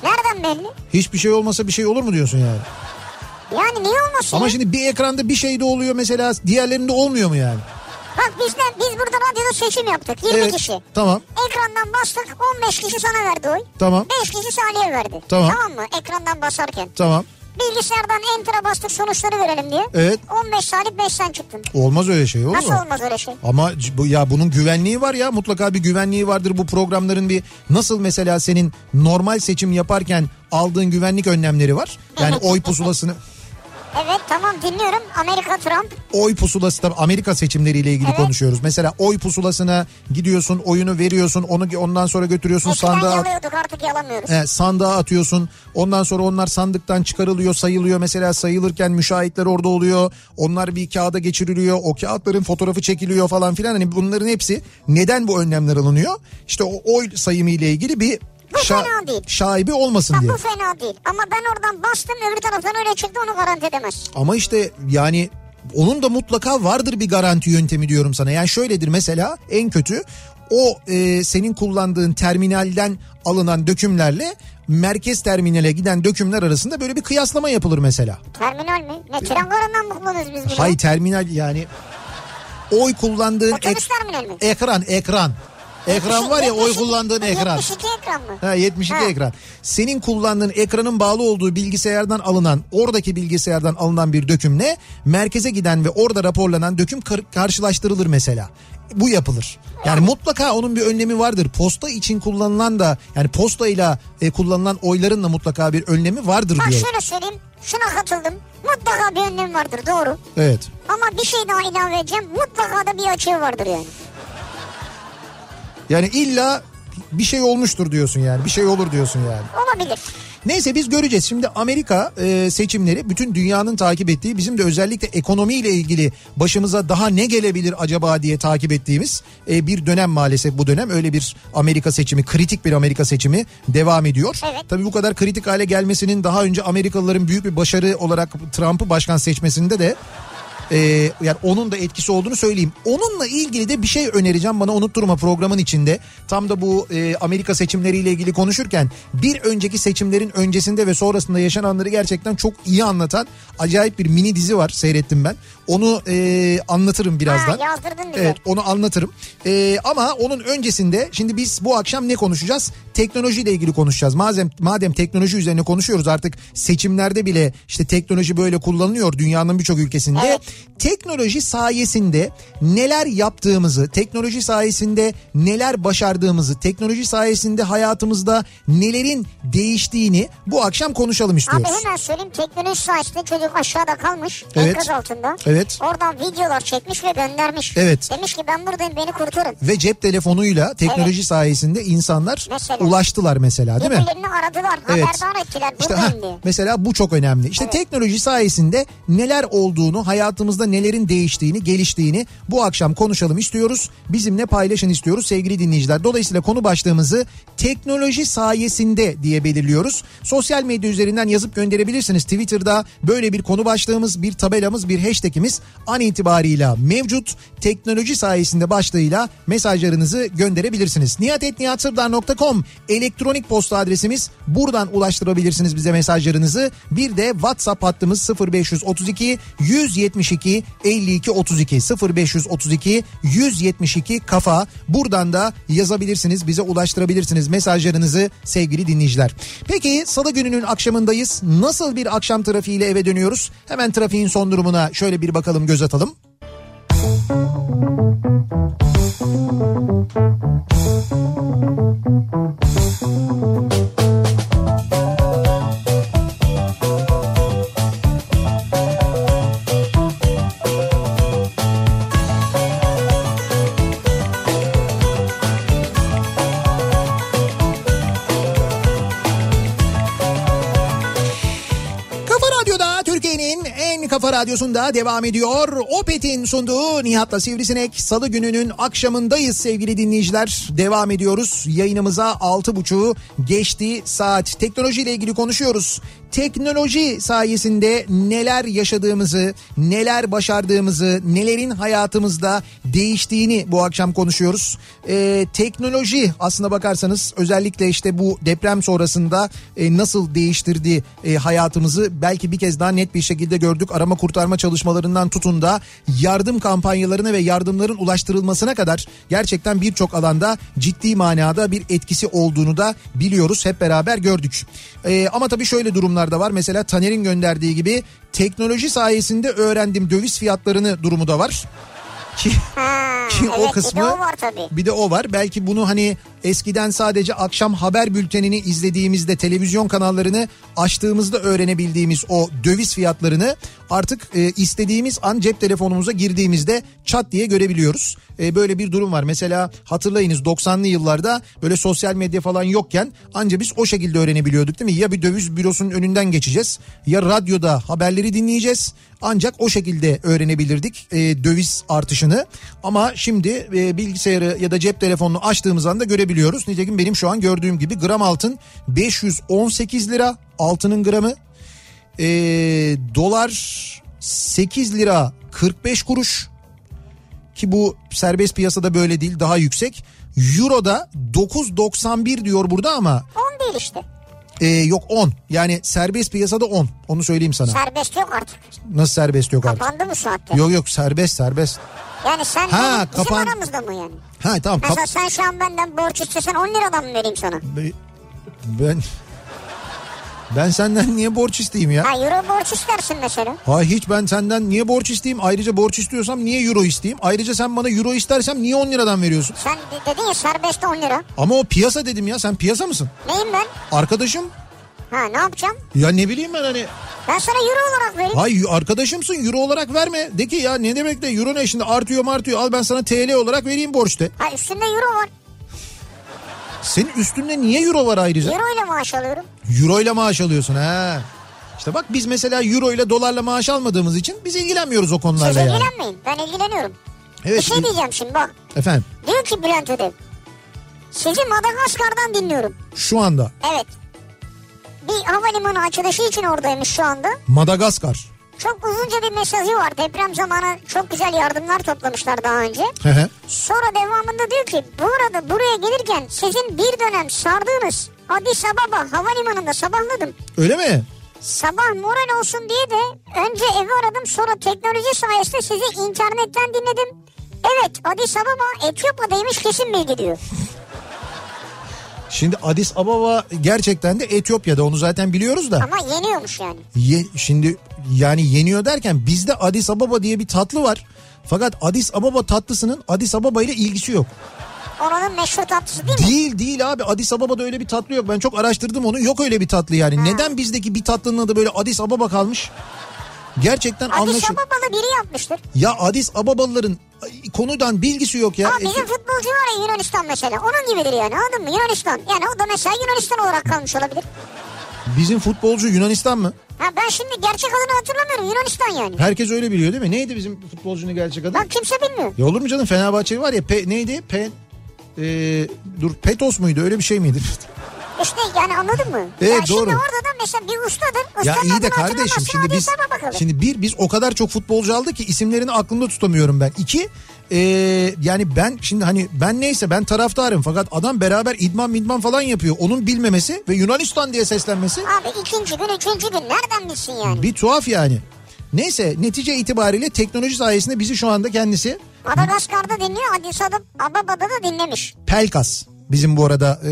Nereden belli? Hiçbir şey olmasa bir şey olur mu diyorsun yani? Yani niye olmasın Ama ya? şimdi bir ekranda bir şey de oluyor mesela diğerlerinde olmuyor mu yani? Bak biz de biz burada radyoda seçim yaptık. 20 Evet. kişi. Tamam. Ekrandan bastık 15 kişi sana verdi oy. Tamam. 5 kişi Salih'e verdi. Tamam. mı? Ekrandan basarken. Tamam. Bilgisayardan enter'a bastık sonuçları görelim diye. Evet. 15 Salih 5 sen çıktın. Olmaz öyle şey olur Nasıl mu? olmaz öyle şey? Ama bu ya bunun güvenliği var ya mutlaka bir güvenliği vardır bu programların bir nasıl mesela senin normal seçim yaparken aldığın güvenlik önlemleri var. Yani oy pusulasını Evet tamam dinliyorum. Amerika Trump. oy pusulası tabii Amerika seçimleriyle ilgili Evet. konuşuyoruz. Mesela oy pusulasına gidiyorsun, oyunu veriyorsun, onu ondan sonra götürüyorsun Eskiden sandığa yalıyorduk artık yalamıyoruz. He, sandığa atıyorsun. Ondan sonra onlar sandıktan çıkarılıyor, sayılıyor. Mesela sayılırken müşahitler orada oluyor. Onlar bir kağıda geçiriliyor. O kağıtların fotoğrafı çekiliyor falan filan. Hani bunların hepsi neden bu önlemler alınıyor? İşte o oy sayımı ile ilgili bir Bu fena değil. şaibi olmasın Bak diye. bu fena değil. Ama ben oradan bastım öbür taraftan öyle çıktı onu garanti edemez. Ama işte yani onun da mutlaka vardır bir garanti yöntemi diyorum sana. Yani şöyledir mesela en kötü o e, senin kullandığın terminalden alınan dökümlerle merkez terminale giden dökümler arasında böyle bir kıyaslama yapılır mesela. Terminal mi? Ne tren garından mı kullanıyoruz biz bunu? Hay terminal yani oy kullandığın ek- terminal mi? ekran ekran. Ekran var ya oy 72 kullandığın ekran. 72 ekran mı? Ha 72 Ha. ekran. Senin kullandığın ekranın bağlı olduğu bilgisayardan alınan, oradaki bilgisayardan alınan bir dökümle merkeze giden ve orada raporlanan döküm kar- karşılaştırılır mesela. Bu yapılır. Yani mutlaka onun bir önlemi vardır. Posta için kullanılan da yani postayla e, kullanılan oyların da mutlaka bir önlemi vardır Bak diyor. şöyle söyleyeyim. Şuna katıldım. Mutlaka bir önlem vardır doğru. Evet. Ama bir şey daha ilave edeceğim. Mutlaka da bir açığı vardır yani. Yani illa bir şey olmuştur diyorsun yani. Bir şey olur diyorsun yani. Olabilir. Neyse biz göreceğiz. Şimdi Amerika e, seçimleri bütün dünyanın takip ettiği bizim de özellikle ekonomiyle ilgili başımıza daha ne gelebilir acaba diye takip ettiğimiz e, bir dönem maalesef bu dönem öyle bir Amerika seçimi kritik bir Amerika seçimi devam ediyor. Evet. Tabii bu kadar kritik hale gelmesinin daha önce Amerikalıların büyük bir başarı olarak Trump'ı başkan seçmesinde de e, yani onun da etkisi olduğunu söyleyeyim. Onunla ilgili de bir şey önereceğim bana unutturma programın içinde. Tam da bu e, Amerika seçimleriyle ilgili konuşurken bir önceki seçimlerin öncesinde ve sonrasında yaşananları gerçekten çok iyi anlatan acayip bir mini dizi var seyrettim ben. Onu e, anlatırım birazdan. Ha, yazdırdın bize. Evet onu anlatırım. Ee, ama onun öncesinde şimdi biz bu akşam ne konuşacağız? Teknolojiyle ilgili konuşacağız. Madem madem teknoloji üzerine konuşuyoruz artık seçimlerde bile işte teknoloji böyle kullanılıyor dünyanın birçok ülkesinde. Evet. Teknoloji sayesinde neler yaptığımızı, teknoloji sayesinde neler başardığımızı, teknoloji sayesinde hayatımızda nelerin değiştiğini bu akşam konuşalım istiyoruz. Abi hemen söyleyeyim teknoloji sayesinde çocuk aşağıda kalmış. Evet. Enkaz altında. Evet. Oradan videolar çekmiş ve göndermiş. Evet. Demiş ki ben buradayım beni kurtarın. Ve cep telefonuyla teknoloji sayesinde insanlar Mesela. ulaştılar mesela değil mi? Birbirlerini aradılar. Evet. Haberdar ettiler. İşte ha, diye. mesela bu çok önemli. İşte teknoloji sayesinde neler olduğunu, hayatımızda nelerin değiştiğini, geliştiğini bu akşam konuşalım istiyoruz. Bizimle paylaşın istiyoruz sevgili dinleyiciler. Dolayısıyla konu başlığımızı teknoloji sayesinde diye belirliyoruz. Sosyal medya üzerinden yazıp gönderebilirsiniz. Twitter'da böyle bir konu başlığımız, bir tabelamız, bir hashtagimiz an itibarıyla mevcut. Teknoloji sayesinde başlığıyla mesajlarınızı gönderebilirsiniz. nihatetnihatsırdar.com elektronik posta adresimiz. Buradan ulaştırabilirsiniz bize mesajlarınızı. Bir de WhatsApp hattımız 0532 172 52 32 0532 172 kafa. Buradan da yazabilirsiniz, bize ulaştırabilirsiniz mesajlarınızı sevgili dinleyiciler. Peki salı gününün akşamındayız. Nasıl bir akşam trafiğiyle eve dönüyoruz? Hemen trafiğin son durumuna şöyle bir bakalım, göz atalım. Kafa kafa radyosunda devam ediyor. Opet'in sunduğu Nihat'la Sivrisinek salı gününün akşamındayız sevgili dinleyiciler. Devam ediyoruz. Yayınımıza 6.30'u geçti saat. Teknolojiyle ilgili konuşuyoruz. Teknoloji sayesinde neler yaşadığımızı, neler başardığımızı, nelerin hayatımızda değiştiğini bu akşam konuşuyoruz. Ee, teknoloji aslına bakarsanız özellikle işte bu deprem sonrasında e, nasıl değiştirdi e, hayatımızı belki bir kez daha net bir şekilde gördük. Arama kurtarma çalışmalarından tutun da yardım kampanyalarına ve yardımların ulaştırılmasına kadar gerçekten birçok alanda ciddi manada bir etkisi olduğunu da biliyoruz. Hep beraber gördük. Ee, ama tabii şöyle durumlar da var. Mesela Taner'in gönderdiği gibi teknoloji sayesinde öğrendim döviz fiyatlarını durumu da var. Ki, Ha, ki evet, o kısmı bir de o var tabii. bir de o var. Belki bunu hani eskiden sadece akşam haber bültenini izlediğimizde televizyon kanallarını açtığımızda öğrenebildiğimiz o döviz fiyatlarını artık e, istediğimiz an cep telefonumuza girdiğimizde çat diye görebiliyoruz. E, böyle bir durum var. Mesela hatırlayınız 90'lı yıllarda böyle sosyal medya falan yokken anca biz o şekilde öğrenebiliyorduk değil mi? Ya bir döviz bürosunun önünden geçeceğiz ya radyoda haberleri dinleyeceğiz. Ancak o şekilde öğrenebilirdik e, döviz artışını. Ama şimdi e, bilgisayarı ya da cep telefonunu açtığımız anda görebiliyoruz. Nitekim benim şu an gördüğüm gibi gram altın 518 lira altının gramı. E, dolar 8 lira 45 kuruş ki bu serbest piyasada böyle değil daha yüksek. Euro da 9.91 diyor burada ama 10 değil işte. e, yok 10 yani serbest piyasada 10 onu söyleyeyim sana. Serbest yok artık. Nasıl serbest yok artık? Kapandı mı saatte? Yok yok serbest serbest. Yani sen Ha, benim, bizim kapan- aramızda mı yani? Ha tamam kap- Mesela sen şu an benden borç istesen 10 liradan mı vereyim sana? Be- ben ben senden niye borç isteyeyim ya? Ha euro borç istersin mesela. Ha hiç ben senden niye borç isteyeyim? Ayrıca borç istiyorsam niye euro isteyeyim? Ayrıca sen bana euro istersem niye 10 liradan veriyorsun? Sen de- dedin ya serbest 10 lira. Ama o piyasa dedim ya sen piyasa mısın? Neyim ben? Arkadaşım Ha ne yapacağım? ya ne bileyim ben hani Ben sana euro olarak vereyim. Hay arkadaşımsın euro olarak verme. De ki ya ne demek de euro ne şimdi artıyor artıyor al ben sana TL olarak vereyim borç de. Ha üstünde euro var. Senin üstünde niye euro var ayrıca? Euro ile maaş alıyorum. Euro ile maaş alıyorsun ha. İşte bak biz mesela euro ile dolarla maaş almadığımız için biz ilgilenmiyoruz o Siz konularla yani. ilgilenmeyin. Ben ilgileniyorum. Evet. Bir şey diyeceğim şimdi bak. Efendim Diyor ki Bülent Ödev. Sizi Madagaskar'dan dinliyorum. şu anda Evet. Bir havalimanı açılışı için oradaymış şu anda. Madagaskar. Çok uzunca bir mesajı var. Deprem zamanı çok güzel yardımlar toplamışlar daha önce. Hı hı. Sonra devamında diyor ki bu arada buraya gelirken sizin bir dönem sardığınız Addis Ababa havalimanında sabahladım. Öyle mi? Sabah moral olsun diye de önce evi aradım sonra teknoloji sayesinde sizi internetten dinledim. Evet Addis Ababa Etiyopya'daymış kesin bilgi diyor. Şimdi Addis Ababa gerçekten de Etiyopya'da onu zaten biliyoruz da. Ama yeniyormuş yani. Ye, şimdi yani yeniyor derken bizde Addis Ababa diye bir tatlı var. Fakat Addis Ababa tatlısının Addis Ababa ile ilgisi yok. Oranın meşhur tatlısı değil mi? Değil değil abi Addis Ababa'da öyle bir tatlı yok. Ben çok araştırdım onu. Yok öyle bir tatlı yani. Neden bizdeki bir tatlının adı böyle Addis Ababa kalmış? Gerçekten Addis anlaşıl. Ababalı biri yapmıştır. Ya Addis Ababalıların konudan bilgisi yok ya. Ama bizim futbolcu var ya Yunanistan mesela. Onun gibidir yani anladın mı? Yunanistan. Yani o da mesela Yunanistan olarak kalmış olabilir. Bizim futbolcu Yunanistan mı? Ha ben şimdi gerçek adını hatırlamıyorum. Yunanistan yani. Herkes öyle biliyor değil mi? Neydi bizim futbolcunun gerçek adı? Bak kimse bilmiyor. Ya olur mu canım Fenerbahçe var ya Pe, neydi? Pe, e, dur Petos muydu öyle bir şey miydi? İşte yani anladın mı? Evet, ya doğru. Şimdi orada da mesela bir ustadır. ya iyi de kardeşim şimdi biz şimdi bir biz o kadar çok futbolcu aldık ki isimlerini aklımda tutamıyorum ben. İki e, yani ben şimdi hani ben neyse ben taraftarım fakat adam beraber idman midman falan yapıyor. Onun bilmemesi ve Yunanistan diye seslenmesi Abi ikinci gün üçüncü gün nereden bilsin yani? bir tuhaf yani. Neyse netice itibariyle teknoloji sayesinde bizi şu anda kendisi Madagaskar'da dinliyor Addis Ababa'da da dinlemiş. Pelkas. Bizim bu arada e,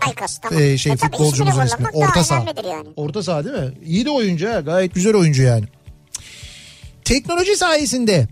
Pelkas, tamam. e, şey E futbolcumuzun ismi. Orta saha. yani. Orta saha değil mi? İyi de oyuncu ha. Gayet güzel oyuncu yani. Teknoloji sayesinde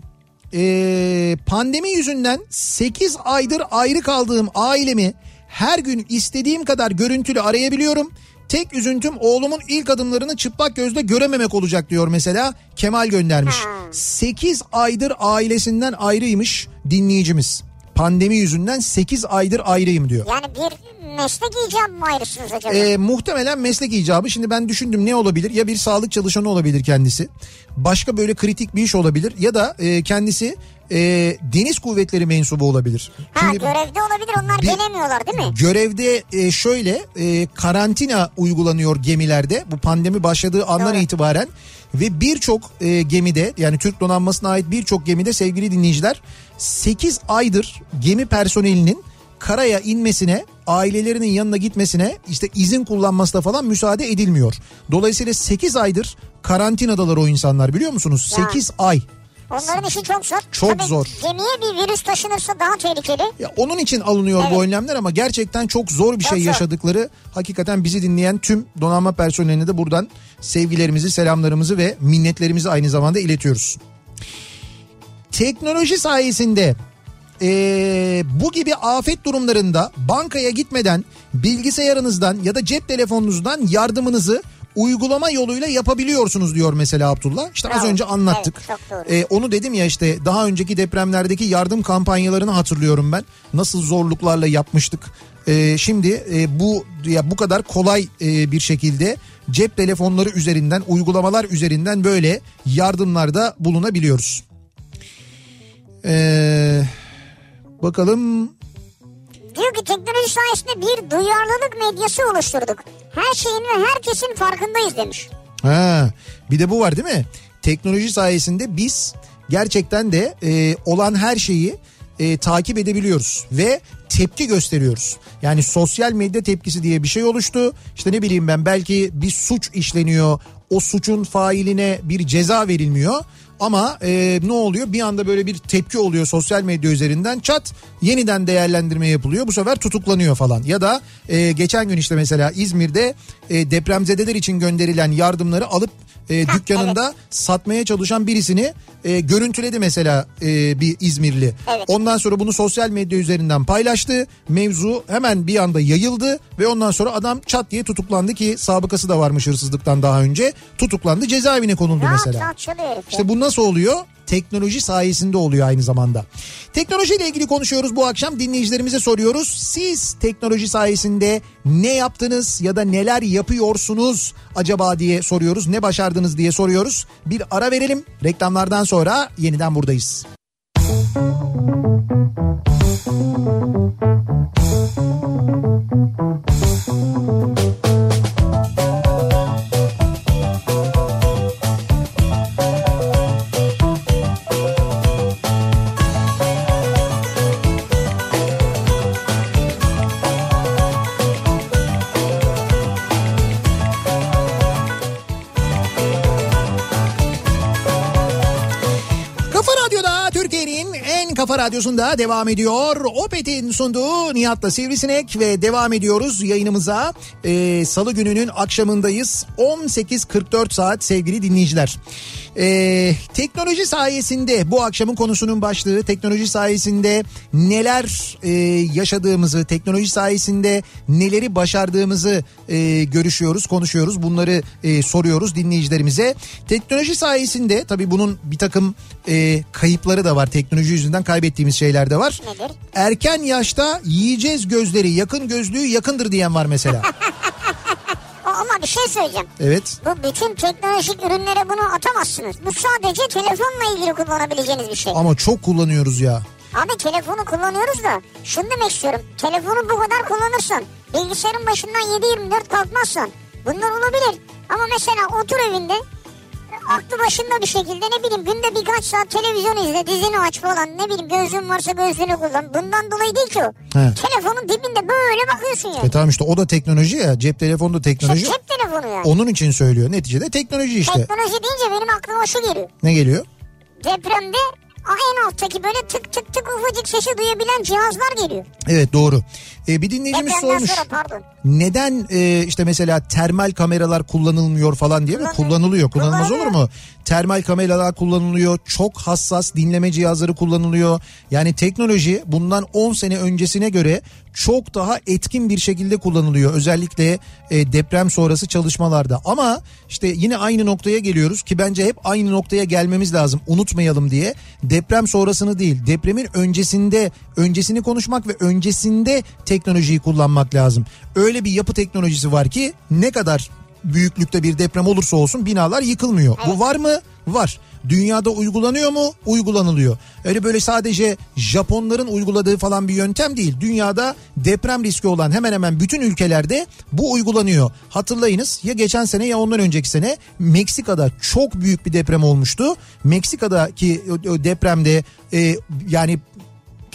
e, pandemi yüzünden 8 aydır ayrı kaldığım ailemi her gün istediğim kadar görüntülü arayabiliyorum. Tek üzüntüm oğlumun ilk adımlarını çıplak gözle görememek olacak diyor mesela Kemal göndermiş. Ha. 8 aydır ailesinden ayrıymış dinleyicimiz. Pandemi yüzünden 8 aydır ayrıyım diyor. Yani bir meslek icabı mı ayrısınız acaba? Ee, muhtemelen meslek icabı. Şimdi ben düşündüm ne olabilir? Ya bir sağlık çalışanı olabilir kendisi. Başka böyle kritik bir iş olabilir. Ya da e, kendisi e, deniz kuvvetleri mensubu olabilir. ha Şimdi görevde olabilir onlar bir- gelemiyorlar değil mi? görevde e, şöyle e, karantina uygulanıyor gemilerde. Bu pandemi başladığı andan Doğru. itibaren. Ve birçok e, gemide yani Türk donanmasına ait birçok gemide sevgili dinleyiciler 8 aydır gemi personelinin karaya inmesine ailelerinin yanına gitmesine işte izin kullanmasına falan müsaade edilmiyor. Dolayısıyla 8 aydır karantinadalar o insanlar biliyor musunuz? Ya. 8 ay. Onların işi çok zor. Çok Tabii zor. Gemiye bir virüs taşınırsa daha tehlikeli. Ya onun için alınıyor bu Evet. önlemler ama gerçekten çok zor bir Çok şey zor. yaşadıkları hakikaten bizi dinleyen tüm donanma personeline de buradan sevgilerimizi, selamlarımızı ve minnetlerimizi aynı zamanda iletiyoruz. Teknoloji sayesinde eee, bu gibi afet durumlarında bankaya gitmeden bilgisayarınızdan ya da cep telefonunuzdan yardımınızı uygulama yoluyla yapabiliyorsunuz diyor mesela Abdullah. İşte az önce anlattık. Evet. Ee, onu dedim ya işte daha önceki depremlerdeki yardım kampanyalarını hatırlıyorum ben. Nasıl zorluklarla yapmıştık. Ee, şimdi e, bu ya bu kadar kolay e, bir şekilde cep telefonları üzerinden, uygulamalar üzerinden böyle yardımlarda bulunabiliyoruz. Ee, bakalım Diyor ki teknoloji sayesinde bir duyarlılık medyası oluşturduk. Her şeyin ve herkesin farkındayız demiş. Ha, bir de bu var değil mi? Teknoloji sayesinde biz gerçekten de e, olan her şeyi e, takip edebiliyoruz ve tepki gösteriyoruz. Yani sosyal medya tepkisi diye bir şey oluştu. İşte ne bileyim ben belki bir suç işleniyor. O suçun failine bir ceza verilmiyor. Ama e, ne oluyor? Bir anda böyle bir tepki oluyor sosyal medya üzerinden. Çat yeniden değerlendirme yapılıyor. Bu sefer tutuklanıyor falan. Ya da e, geçen gün işte mesela İzmir'de e, depremzedeler için gönderilen yardımları alıp e, dükkanında satmaya çalışan birisini e, görüntüledi mesela e, bir İzmirli. Evet. Ondan sonra bunu sosyal medya üzerinden paylaştı. Mevzu hemen bir anda yayıldı ve ondan sonra adam çat diye tutuklandı ki sabıkası da varmış hırsızlıktan daha önce. Tutuklandı cezaevine konuldu Rahat mesela. ya. İşte bu nasıl oluyor? Teknoloji sayesinde oluyor aynı zamanda. Teknolojiyle ilgili konuşuyoruz bu akşam dinleyicilerimize soruyoruz. Siz teknoloji sayesinde ne yaptınız ya da neler yapıyorsunuz acaba diye soruyoruz. Ne başardınız diye soruyoruz. Bir ara verelim. Reklamlardan sonra yeniden buradayız. Kafa Radyo'da Radyosu'nda devam ediyor. Opet'in sunduğu Nihat'la Sivrisinek ve devam ediyoruz yayınımıza. Ee, Salı gününün akşamındayız. 18.44 saat sevgili dinleyiciler. Ee, teknoloji sayesinde bu akşamın konusunun başlığı teknoloji sayesinde neler e, yaşadığımızı, teknoloji sayesinde neleri başardığımızı e, görüşüyoruz, konuşuyoruz. Bunları e, soruyoruz dinleyicilerimize. Teknoloji sayesinde tabii bunun bir takım e, kayıpları da var. Teknoloji yüzünden kaybettiğimiz şeyler de var. Nedir? Erken yaşta yiyeceğiz gözleri, yakın gözlüğü yakındır diyen var mesela. Ama bir şey söyleyeceğim. evet. Bu bütün teknolojik ürünlere bunu atamazsınız. Bu sadece telefonla ilgili kullanabileceğiniz bir şey. Ama çok kullanıyoruz ya. Abi telefonu kullanıyoruz da şunu demek istiyorum. Telefonu bu kadar kullanırsan, bilgisayarın başından 7-24 kalkmazsan bunlar olabilir. Ama mesela otur evinde aklı başında bir şekilde ne bileyim günde birkaç saat televizyon izle, dizini aç falan ne bileyim gözlüğün varsa gözlüğünü kullan. Bundan dolayı değil ki o. He. Telefonun dibinde böyle bakıyorsun yani. E tamam işte o da teknoloji ya. Cep telefonu da İşte teknoloji. cep telefonu yani. Onun için söylüyor. Neticede teknoloji işte. Teknoloji deyince benim aklıma şu geliyor. Ne geliyor? Depremde en alttaki böyle tık tık tık ufacık sesi duyabilen cihazlar geliyor. Evet doğru. Ee, bir dinleyicimiz Depremden sormuş. sonra pardon. Neden e, işte mesela termal kameralar kullanılmıyor falan diye mi? Kullanılıyor. Kullanılıyor. Kullanılmaz olur mu? Termal kameralar kullanılıyor. Çok hassas dinleme cihazları kullanılıyor. Yani teknoloji bundan 10 sene öncesine göre çok daha etkin bir şekilde kullanılıyor. Özellikle e, deprem sonrası çalışmalarda. Ama işte yine aynı noktaya geliyoruz ki bence hep aynı noktaya gelmemiz lazım. Unutmayalım diye. Deprem sonrasını değil, depremin öncesinde öncesini konuşmak ve öncesinde teknolojiyi kullanmak lazım. Öyle bir yapı teknolojisi var ki ne kadar büyüklükte bir deprem olursa olsun binalar yıkılmıyor. Bu var mı? Var. Dünyada uygulanıyor mu? Uygulanılıyor. Öyle böyle sadece Japonların uyguladığı falan bir yöntem değil. Dünyada deprem riski olan hemen hemen bütün ülkelerde bu uygulanıyor. Hatırlayınız ya geçen sene ya ondan önceki sene Meksika'da çok büyük bir deprem olmuştu. Meksika'daki depremde e, yani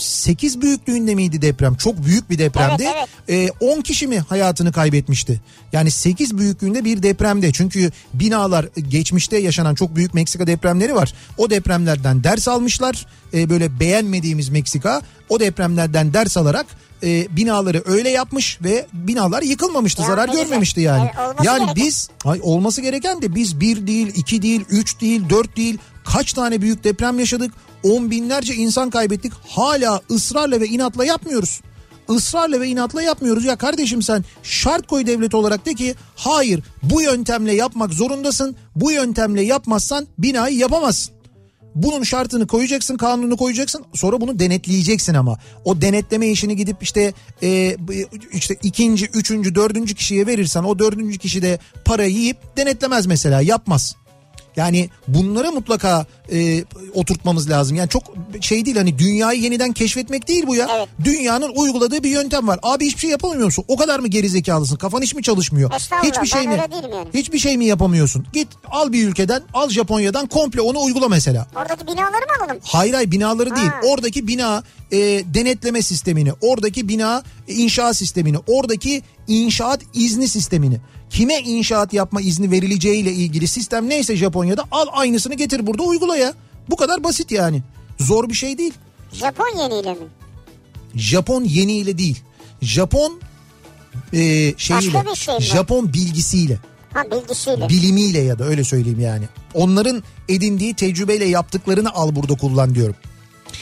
8 büyüklüğünde miydi deprem? Çok büyük bir depremdi. Evet, evet. Ee, 10 kişi mi hayatını kaybetmişti? Yani 8 büyüklüğünde bir depremde. Çünkü binalar geçmişte yaşanan çok büyük Meksika depremleri var. O depremlerden ders almışlar. Ee, böyle beğenmediğimiz Meksika o depremlerden ders alarak e, binaları öyle yapmış ve binalar yıkılmamıştı. Ya zarar ne güzel. görmemişti yani. Olması yani gereken. biz ay, olması gereken de biz bir değil, iki değil, üç değil, dört değil kaç tane büyük deprem yaşadık? On binlerce insan kaybettik. Hala ısrarla ve inatla yapmıyoruz. Israrla ve inatla yapmıyoruz. Ya kardeşim sen şart koy devlet olarak de ki hayır bu yöntemle yapmak zorundasın. Bu yöntemle yapmazsan binayı yapamazsın. Bunun şartını koyacaksın, kanunu koyacaksın. Sonra bunu denetleyeceksin ama. O denetleme işini gidip işte e, işte ikinci, üçüncü, dördüncü kişiye verirsen o dördüncü kişi de parayı yiyip denetlemez mesela yapmaz. Yani bunlara mutlaka e, oturtmamız lazım. Yani çok şey değil hani dünyayı yeniden keşfetmek değil bu ya. Evet. Dünyanın uyguladığı bir yöntem var. Abi hiçbir şey yapamıyor musun? O kadar mı gerizekalısın? Kafan hiç mi çalışmıyor? Hiçbir şey mi? yani. Hiçbir şey mi yapamıyorsun? Git al bir ülkeden, al Japonya'dan komple onu uygula mesela. Oradaki binaları mı alalım? Hayır hayır binaları değil. Ha. Oradaki bina e, denetleme sistemini, oradaki bina inşaat sistemini, oradaki inşaat izni sistemini. Kime inşaat yapma izni verileceğiyle ilgili sistem neyse Japonya'da al aynısını getir burada uygula ya. Bu kadar basit yani. Zor bir şey değil. Japon yeniyle mi? Japon yeniyle değil. Japon e, şeyiyle, şey? Japon bilgisiyle, Ha bilgisiyle. bilimiyle ya da öyle söyleyeyim yani. Onların edindiği tecrübeyle yaptıklarını al burada kullan diyorum.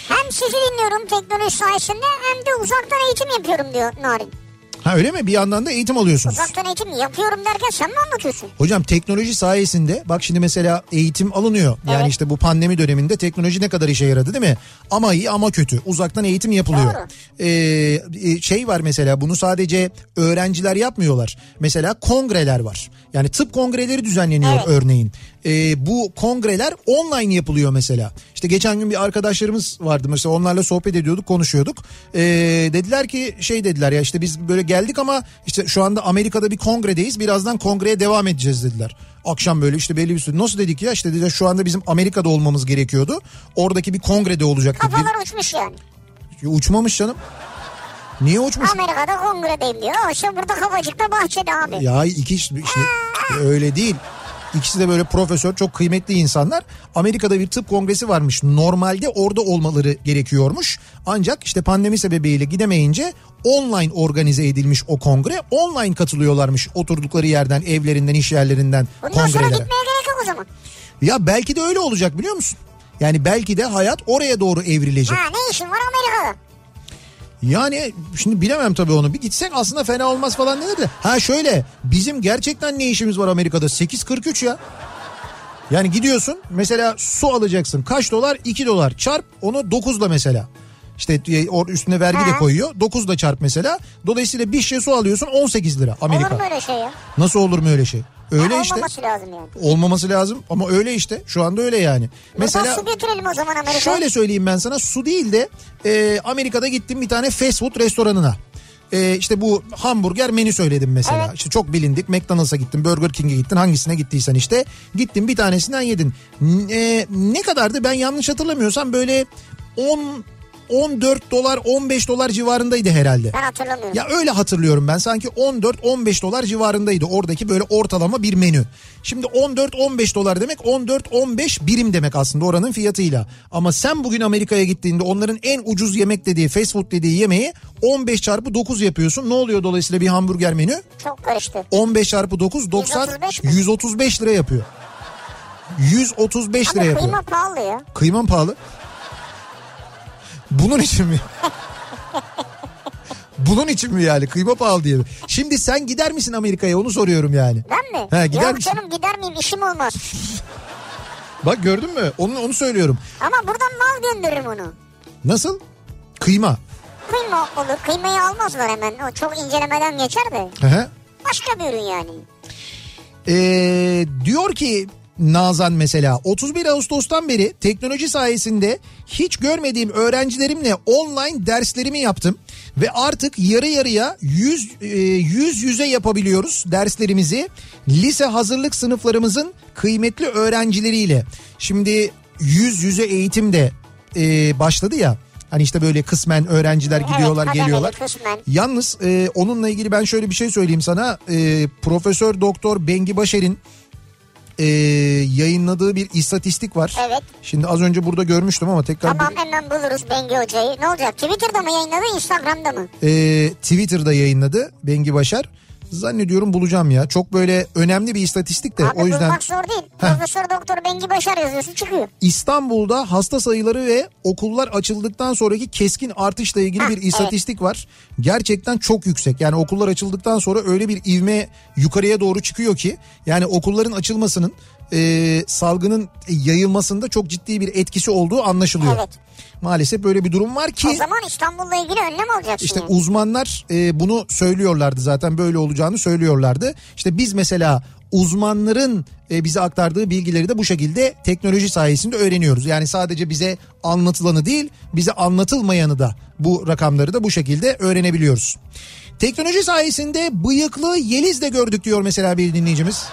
Hem sizi dinliyorum teknoloji sayesinde hem de uzaktan eğitim yapıyorum diyor Narin. Ha öyle mi? Bir yandan da eğitim alıyorsunuz. Uzaktan eğitim yapıyorum derken sen mi anlatıyorsun? Hocam teknoloji sayesinde bak şimdi mesela eğitim alınıyor. Yani Evet. işte bu pandemi döneminde teknoloji ne kadar işe yaradı değil mi? Ama iyi ama kötü. Uzaktan eğitim yapılıyor. Doğru. Ee, e, şey var mesela bunu sadece öğrenciler yapmıyorlar. Mesela kongreler var. Yani tıp kongreleri düzenleniyor Evet. örneğin. Ee, bu kongreler online yapılıyor mesela. İşte geçen gün bir arkadaşlarımız vardı mesela onlarla sohbet ediyorduk konuşuyorduk. Ee, dediler ki şey dediler ya işte biz böyle geldik ama işte şu anda Amerika'da bir kongredeyiz birazdan kongreye devam edeceğiz dediler. Akşam böyle işte belli bir süre nasıl dedik ya işte dediler şu anda bizim Amerika'da olmamız gerekiyordu. Oradaki bir kongrede olacaktık. Kafalar uçmuş yani. Bir- Uçmamış canım. Niye uçmuş? Amerika'da kongredeyim diyor. Oysa burada kafacıkta bahçede abi. Ya iki işte, işte öyle değil. İkisi de böyle profesör çok kıymetli insanlar. Amerika'da bir tıp kongresi varmış. Normalde orada olmaları gerekiyormuş. Ancak işte pandemi sebebiyle gidemeyince online organize edilmiş o kongre. Online katılıyorlarmış oturdukları yerden, evlerinden, iş yerlerinden sonra kongrelere. gitmeye gerek yok o zaman. Ya belki de öyle olacak biliyor musun? Yani belki de hayat oraya doğru evrilecek. Ha ne işin var Amerika'da? Yani şimdi bilemem tabii onu. Bir gitsek aslında fena olmaz falan denir de. Ha şöyle bizim gerçekten ne işimiz var Amerika'da? 8.43 ya. Yani gidiyorsun mesela su alacaksın. Kaç dolar? 2 dolar. Çarp onu 9'la mesela. İşte e, üstüne vergi de Ha. koyuyor. 9 da çarp mesela. Dolayısıyla bir şişe su alıyorsun 18 lira Amerika. Olur mu öyle şey ya? Nasıl olur mu öyle şey? Öyle Ha, işte. Olmaması lazım yani. Olmaması lazım ama öyle işte. Şu anda öyle yani. Mesela su götürelim o zaman Amerika'ya. Şöyle söyleyeyim ben sana su değil de e, Amerika'da gittim bir tane fast food restoranına. E, işte bu hamburger menü söyledim mesela. Evet. İşte çok bilindik McDonald's'a gittin, Burger King'e gittin hangisine gittiysen işte. Gittin bir tanesinden yedin. E, ne kadardı ben yanlış hatırlamıyorsam böyle 10 14 dolar 15 dolar civarındaydı herhalde. Ben hatırlamıyorum. Ya öyle hatırlıyorum ben sanki 14-15 dolar civarındaydı oradaki böyle ortalama bir menü. Şimdi 14-15 dolar demek 14-15 birim demek aslında oranın fiyatıyla. Ama sen bugün Amerika'ya gittiğinde onların en ucuz yemek dediği fast food dediği yemeği 15 çarpı 9 yapıyorsun. Ne oluyor dolayısıyla bir hamburger menü? Çok karıştı. 15 çarpı 9 90 135 mi? 135 lira yapıyor. 135 lira Ama yapıyor. kıyma pahalı ya. Kıyman pahalı. Bunun için mi? Bunun için mi yani kıyma pahalı diye mi? Şimdi sen gider misin Amerika'ya onu soruyorum yani. Ben mi? He, gider Yok misin? canım gider miyim işim olmaz. Bak gördün mü? Onu onu söylüyorum. Ama buradan mal gönderirim onu. Nasıl? Kıyma. Kıyma olur. Kıymayı almazlar hemen. O çok incelemeden geçer de. Hı hı. Başka bir ürün yani. Ee, diyor ki Nazan mesela 31 Ağustos'tan beri teknoloji sayesinde hiç görmediğim öğrencilerimle online derslerimi yaptım ve artık yarı yarıya yüz, e, yüz yüze yapabiliyoruz derslerimizi lise hazırlık sınıflarımızın kıymetli öğrencileriyle. Şimdi yüz yüze eğitim de e, başladı ya. Hani işte böyle kısmen öğrenciler Evet, gidiyorlar kademeli, geliyorlar. kısmen. Yalnız e, onunla ilgili ben şöyle bir şey söyleyeyim sana. E, Profesör Doktor Bengi Başer'in e, yayınladığı bir istatistik var. Evet. Şimdi az önce burada görmüştüm ama tekrar Tamam bir- hemen buluruz Bengi Hoca'yı. Ne olacak? Twitter'da mı yayınladı Instagram'da mı? e, Twitter'da yayınladı Bengi Başar. Zannediyorum bulacağım ya. Çok böyle önemli bir istatistik de Abi o yüzden bulmak zor değil. Heh. Profesör Doktor Bengi Başar yazıyorsun çıkıyor. İstanbul'da hasta sayıları ve okullar açıldıktan sonraki keskin artışla ilgili Ha, bir istatistik var. Gerçekten çok yüksek. Yani okullar açıldıktan sonra öyle bir ivme yukarıya doğru çıkıyor ki yani okulların açılmasının e, salgının yayılmasında çok ciddi bir etkisi olduğu anlaşılıyor. Evet. Maalesef böyle bir durum var ki O zaman İstanbul'la ilgili önlem alacaksın. işte yani. uzmanlar e, bunu söylüyorlardı zaten böyle olacağını söylüyorlardı. İşte biz mesela uzmanların e, bize aktardığı bilgileri de bu şekilde teknoloji sayesinde öğreniyoruz. Yani sadece bize anlatılanı değil bize anlatılmayanı da bu rakamları da bu şekilde öğrenebiliyoruz. Teknoloji sayesinde bıyıklı Yeliz de gördük diyor mesela bir dinleyicimiz.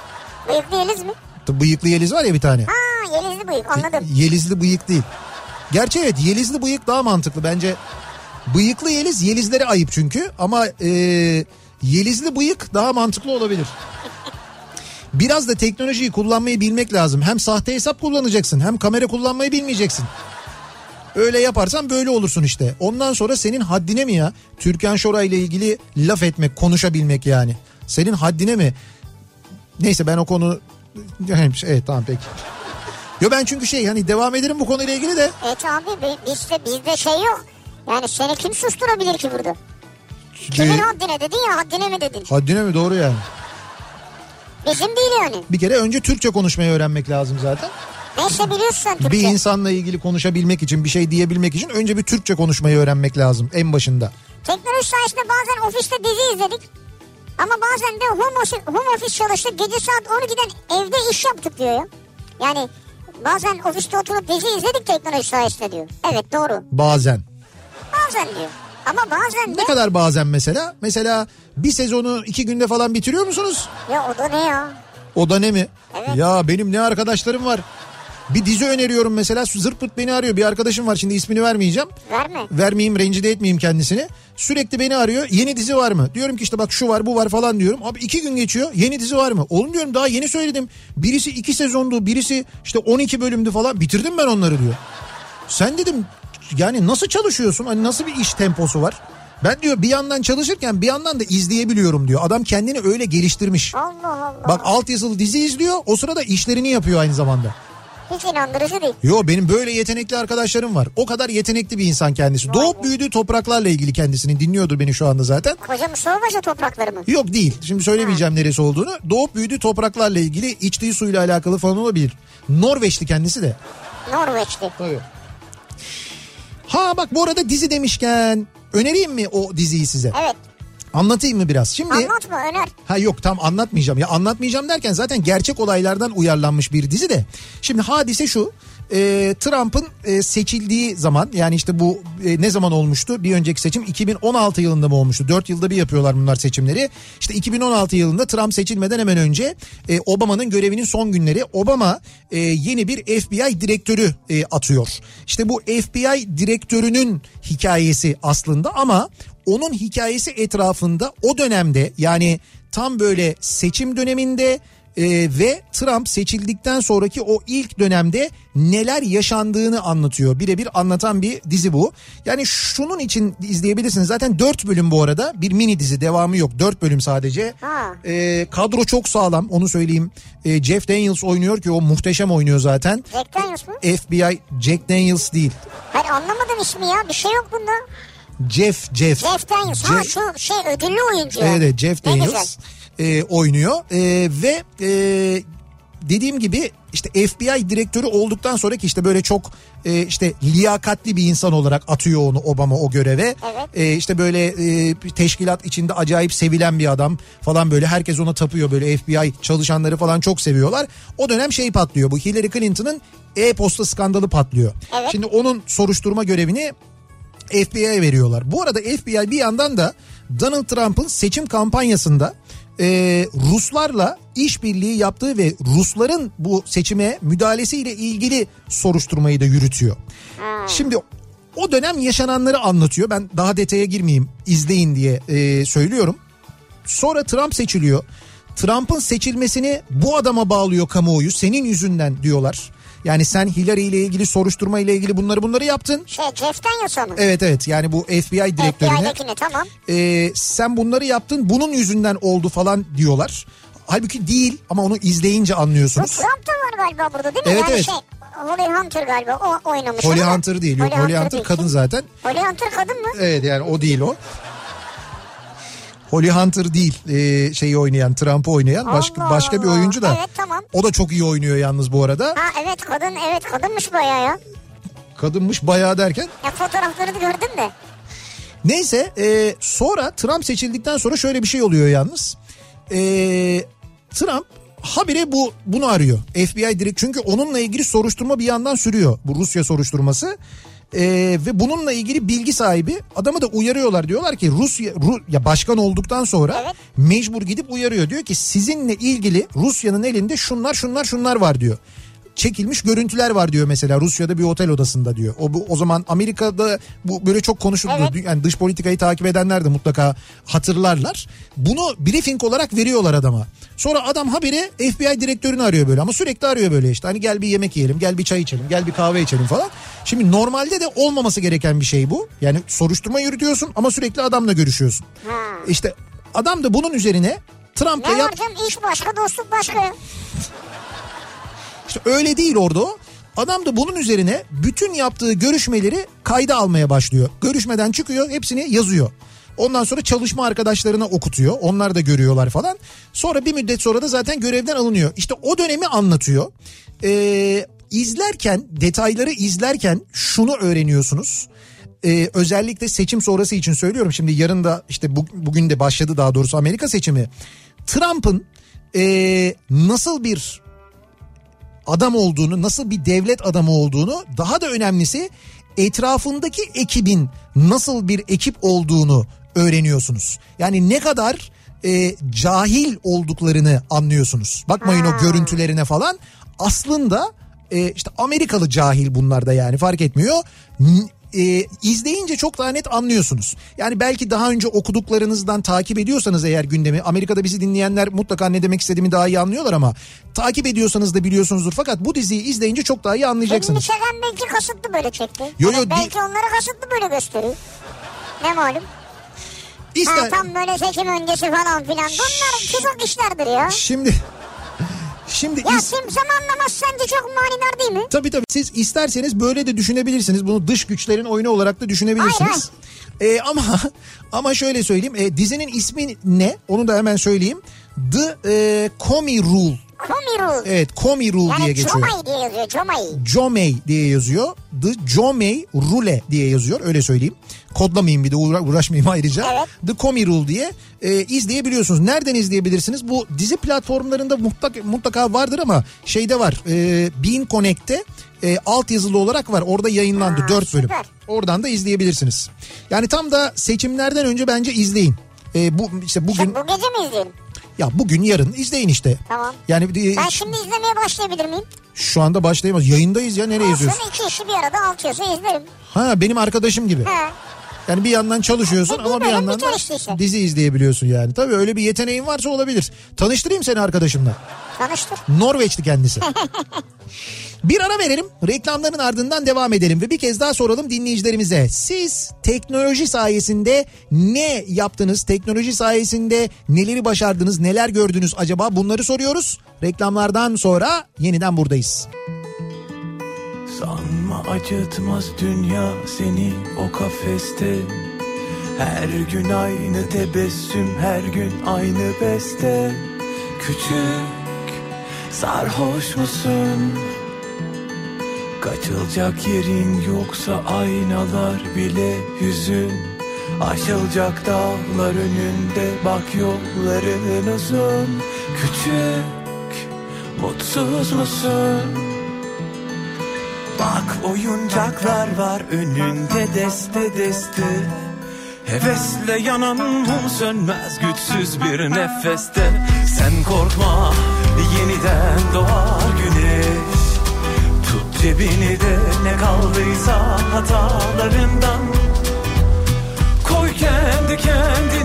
Bıyıklı Yeliz mi? Bıyıklı Yeliz var ya bir tane. Ha Yelizli bıyık anladım. Yelizli bıyık değil. Gerçi evet Yelizli bıyık daha mantıklı bence. Bıyıklı Yeliz Yelizlere ayıp çünkü ama e, Yelizli bıyık daha mantıklı olabilir. Biraz da teknolojiyi kullanmayı bilmek lazım. Hem sahte hesap kullanacaksın hem kamera kullanmayı bilmeyeceksin. Öyle yaparsan böyle olursun işte. Ondan sonra senin haddine mi ya? Türkan Şoray ile ilgili laf etmek, konuşabilmek yani. Senin haddine mi? Neyse ben o konu... Evet tamam peki. Yo ben çünkü şey hani devam ederim bu konuyla ilgili de. Evet abi bi- bizde, bizde şey yok. Yani seni kim susturabilir ki burada? Kimin haddine dedin ya haddine mi dedin? Haddine mi doğru yani. Bizim değil yani. Bir kere önce Türkçe konuşmayı öğrenmek lazım zaten. Neyse biliyorsun Türkçe. Bir insanla ilgili konuşabilmek için bir şey diyebilmek için önce bir Türkçe konuşmayı öğrenmek lazım en başında. Teknoloji sayesinde bazen ofiste dizi izledik. Ama bazen de home office, home office çalıştık. Gece saat 12'den evde iş yaptık diyor ya. Yani bazen ofiste oturup dizi izledik teknoloji sayesinde diyor. Evet doğru. Bazen. Bazen diyor. Ama bazen de... Ne kadar bazen mesela? Mesela bir sezonu iki günde falan bitiriyor musunuz? Ya o da ne ya? O da ne mi? Evet. Ya benim ne arkadaşlarım var. Bir dizi öneriyorum mesela zırt pırt beni arıyor. Bir arkadaşım var şimdi ismini vermeyeceğim. Verme. Vermeyeyim rencide etmeyeyim kendisini. Sürekli beni arıyor. Yeni dizi var mı? Diyorum ki işte bak şu var bu var falan diyorum. Abi iki gün geçiyor. Yeni dizi var mı? Oğlum diyorum daha yeni söyledim. Birisi iki sezondu. Birisi işte 12 bölümdü falan. Bitirdim ben onları diyor. Sen dedim yani nasıl çalışıyorsun? Hani nasıl bir iş temposu var? Ben diyor bir yandan çalışırken bir yandan da izleyebiliyorum diyor. Adam kendini öyle geliştirmiş. Allah Allah. Bak alt yazılı dizi izliyor. O sırada işlerini yapıyor aynı zamanda. Hiç inandırıcı değil. Yo benim böyle yetenekli arkadaşlarım var. O kadar yetenekli bir insan kendisi. Doğup büyüdüğü topraklarla ilgili kendisini dinliyordur beni şu anda zaten. Koca Mustafa'ca toprakları mı? Yok değil. Şimdi söylemeyeceğim neresi olduğunu. Doğup büyüdüğü topraklarla ilgili içtiği suyla alakalı falan olabilir. Norveçli kendisi de. Norveçli. Tabii. Ha bak bu arada dizi demişken önereyim mi o diziyi size? Evet. Anlatayım mı biraz? Şimdi Anlatma öner. Ha yok tam anlatmayacağım. Ya anlatmayacağım derken zaten gerçek olaylardan uyarlanmış bir dizi de. Şimdi hadise şu. e, Trump'ın e, seçildiği zaman yani işte bu e, ne zaman olmuştu? Bir önceki seçim 2016 yılında mı olmuştu? 4 yılda bir yapıyorlar bunlar seçimleri. İşte 2016 yılında Trump seçilmeden hemen önce e, Obama'nın görevinin son günleri Obama e, yeni bir FBI direktörü e, atıyor. İşte bu FBI direktörünün hikayesi aslında ama onun hikayesi etrafında o dönemde yani tam böyle seçim döneminde e, ve Trump seçildikten sonraki o ilk dönemde neler yaşandığını anlatıyor. Birebir anlatan bir dizi bu. Yani şunun için izleyebilirsiniz. Zaten 4 bölüm bu arada. Bir mini dizi devamı yok. 4 bölüm sadece. E, kadro çok sağlam onu söyleyeyim. E, Jeff Daniels oynuyor ki o muhteşem oynuyor zaten. Jack Daniels mı? FBI Jack Daniels değil. Hayır anlamadım ismi ya. Bir şey yok bunda. Jeff Jeff. Jeff Daniels. Ha Jeff- şu şey ödüllü oyuncu. Evet evet, Jeff. Daniels e, oynuyor E, ve e, dediğim gibi işte FBI direktörü olduktan sonra ki işte böyle çok e, işte liyakatli bir insan olarak atıyor onu Obama o göreve. Evet. E, işte böyle e, teşkilat içinde acayip sevilen bir adam falan böyle herkes ona tapıyor böyle FBI çalışanları falan çok seviyorlar. O dönem şey patlıyor bu Hillary Clinton'ın e-posta skandalı patlıyor. Evet. Şimdi onun soruşturma görevini FBI'ye veriyorlar. Bu arada FBI bir yandan da Donald Trump'ın seçim kampanyasında e, Ruslarla işbirliği yaptığı ve Rusların bu seçime müdahalesiyle ilgili soruşturmayı da yürütüyor. Şimdi o dönem yaşananları anlatıyor. Ben daha detaya girmeyeyim izleyin diye e, söylüyorum. Sonra Trump seçiliyor. Trump'ın seçilmesini bu adama bağlıyor kamuoyu. Senin yüzünden diyorlar. Yani sen Hillary ile ilgili soruşturma ile ilgili bunları bunları yaptın. Şey Jeff Daniels'a mı? Evet evet yani bu FBI direktörüne FBI'dekini tamam. e, sen bunları yaptın bunun yüzünden oldu falan diyorlar. Halbuki değil ama onu izleyince Bu anlıyorsunuz. Trump da var galiba burada değil mi? Evet, yani evet. şey Holly Hunter galiba o oynamış. Holly Hunter değil yok Holly Hunter değil. kadın zaten. Holly Hunter kadın mı? Evet yani o değil o. Holly Hunter değil e, şeyi oynayan Trump'ı oynayan başka Allah başka bir Allah. oyuncu da. Evet, tamam. O da çok iyi oynuyor yalnız bu arada. Ha evet kadın evet kadınmış bayağı ya. Kadınmış bayağı derken. Ya fotoğraflarını gördüm de. Neyse e, sonra Trump seçildikten sonra şöyle bir şey oluyor yalnız. E, Trump habire bu bunu arıyor. FBI direkt çünkü onunla ilgili soruşturma bir yandan sürüyor. Bu Rusya soruşturması. E, ve bununla ilgili bilgi sahibi adamı da uyarıyorlar. Diyorlar ki Rusya Ru, ya başkan olduktan sonra Evet. mecbur gidip uyarıyor. Diyor ki sizinle ilgili Rusya'nın elinde şunlar şunlar şunlar var diyor çekilmiş görüntüler var diyor mesela Rusya'da bir otel odasında diyor. O bu o zaman Amerika'da bu böyle çok konuşuldu. Evet. Yani dış politikayı takip edenler de mutlaka hatırlarlar. Bunu briefing olarak veriyorlar adama. Sonra adam habire FBI direktörünü arıyor böyle ama sürekli arıyor böyle işte. Hani gel bir yemek yiyelim, gel bir çay içelim, gel bir kahve içelim falan. Şimdi normalde de olmaması gereken bir şey bu. Yani soruşturma yürütüyorsun ama sürekli adamla görüşüyorsun. İşte adam da bunun üzerine Trump'la Ne yap var canım iş başka dostluk başka. Öyle değil orada o. Adam da bunun üzerine bütün yaptığı görüşmeleri kayda almaya başlıyor. Görüşmeden çıkıyor hepsini yazıyor. Ondan sonra çalışma arkadaşlarına okutuyor. Onlar da görüyorlar falan. Sonra bir müddet sonra da zaten görevden alınıyor. İşte o dönemi anlatıyor. Ee, izlerken detayları izlerken şunu öğreniyorsunuz. Ee, özellikle seçim sonrası için söylüyorum. Şimdi yarın da işte bu, bugün de başladı daha doğrusu Amerika seçimi. Trump'ın ee, nasıl bir adam olduğunu, nasıl bir devlet adamı olduğunu, daha da önemlisi etrafındaki ekibin nasıl bir ekip olduğunu öğreniyorsunuz. Yani ne kadar e, cahil olduklarını anlıyorsunuz. Bakmayın o görüntülerine falan. Aslında e, işte Amerikalı cahil bunlar da yani fark etmiyor. E, izleyince çok daha net anlıyorsunuz. Yani belki daha önce okuduklarınızdan takip ediyorsanız eğer gündemi Amerika'da bizi dinleyenler mutlaka ne demek istediğimi daha iyi anlıyorlar ama takip ediyorsanız da biliyorsunuzdur. Fakat bu diziyi izleyince çok daha iyi anlayacaksınız. çeken belki kasıtlı böyle çekti. Yo, Hani yo, belki onları kasıtlı böyle gösteriyor. Ne malum? Ha, İster... tam böyle seçim öncesi falan filan. Bunlar tuzak işlerdir ya. Şimdi Şimdi Ya is- simsam anlamaz sence çok manidar değil mi? Tabii tabii siz isterseniz böyle de düşünebilirsiniz. Bunu dış güçlerin oyunu olarak da düşünebilirsiniz. Ee, ama ama şöyle söyleyeyim. e, dizinin ismi ne? Onu da hemen söyleyeyim. The e, Comey Rule. Komirul. Evet Comey Rule diye yani geçiyor. Comay diye yazıyor Comay. Jomey diye yazıyor. The Jomey Rule diye yazıyor. Öyle söyleyeyim. Kodlamayayım bir de uğra- uğraşmayayım ayrıca. Evet. The Comey Rule diye e, izleyebiliyorsunuz. Nereden izleyebilirsiniz? Bu dizi platformlarında mutlaka, mutlaka vardır ama şeyde var. E, Bean Connect'te e, alt yazılı olarak var. Orada yayınlandı Ha, 4 bölüm. süper. Oradan da izleyebilirsiniz. Yani tam da seçimlerden önce bence izleyin. E, bu işte bugün Şimdi bu gece mi izleyelim? ya bugün yarın izleyin işte. Tamam. Yani e, Ben şimdi izlemeye başlayabilir miyim? şu anda başlayamaz. Yayındayız ya nereye? Olsun iki işi bir arada altıyorsa izlerim. Ha benim arkadaşım gibi. He. Yani bir yandan çalışıyorsun E, ama bir yandan da dizi izleyebiliyorsun yani. Tabii öyle bir yeteneğin varsa olabilir. Tanıştırayım seni arkadaşımla. Tanıştır. Norveçli kendisi. bir ara verelim. Reklamların ardından devam edelim ve bir kez daha soralım dinleyicilerimize. Siz teknoloji sayesinde ne yaptınız? Teknoloji sayesinde neleri başardınız? Neler gördünüz acaba? Bunları soruyoruz. Reklamlardan sonra yeniden buradayız. Sanma acıtmaz dünya seni o kafeste Her gün aynı tebessüm her gün aynı beste Küçük sarhoş musun? Kaçılacak yerin yoksa aynalar bile hüzün Aşılacak dağlar önünde bak yolların uzun Küçük mutsuz musun? Bak oyuncaklar var önünde deste deste. Hevesle yanan mum sönmez güçsüz bir nefeste. Sen korkma yeniden doğar güneş. Tut cebini de ne kaldıysa hatalarından. Koy kendi kendini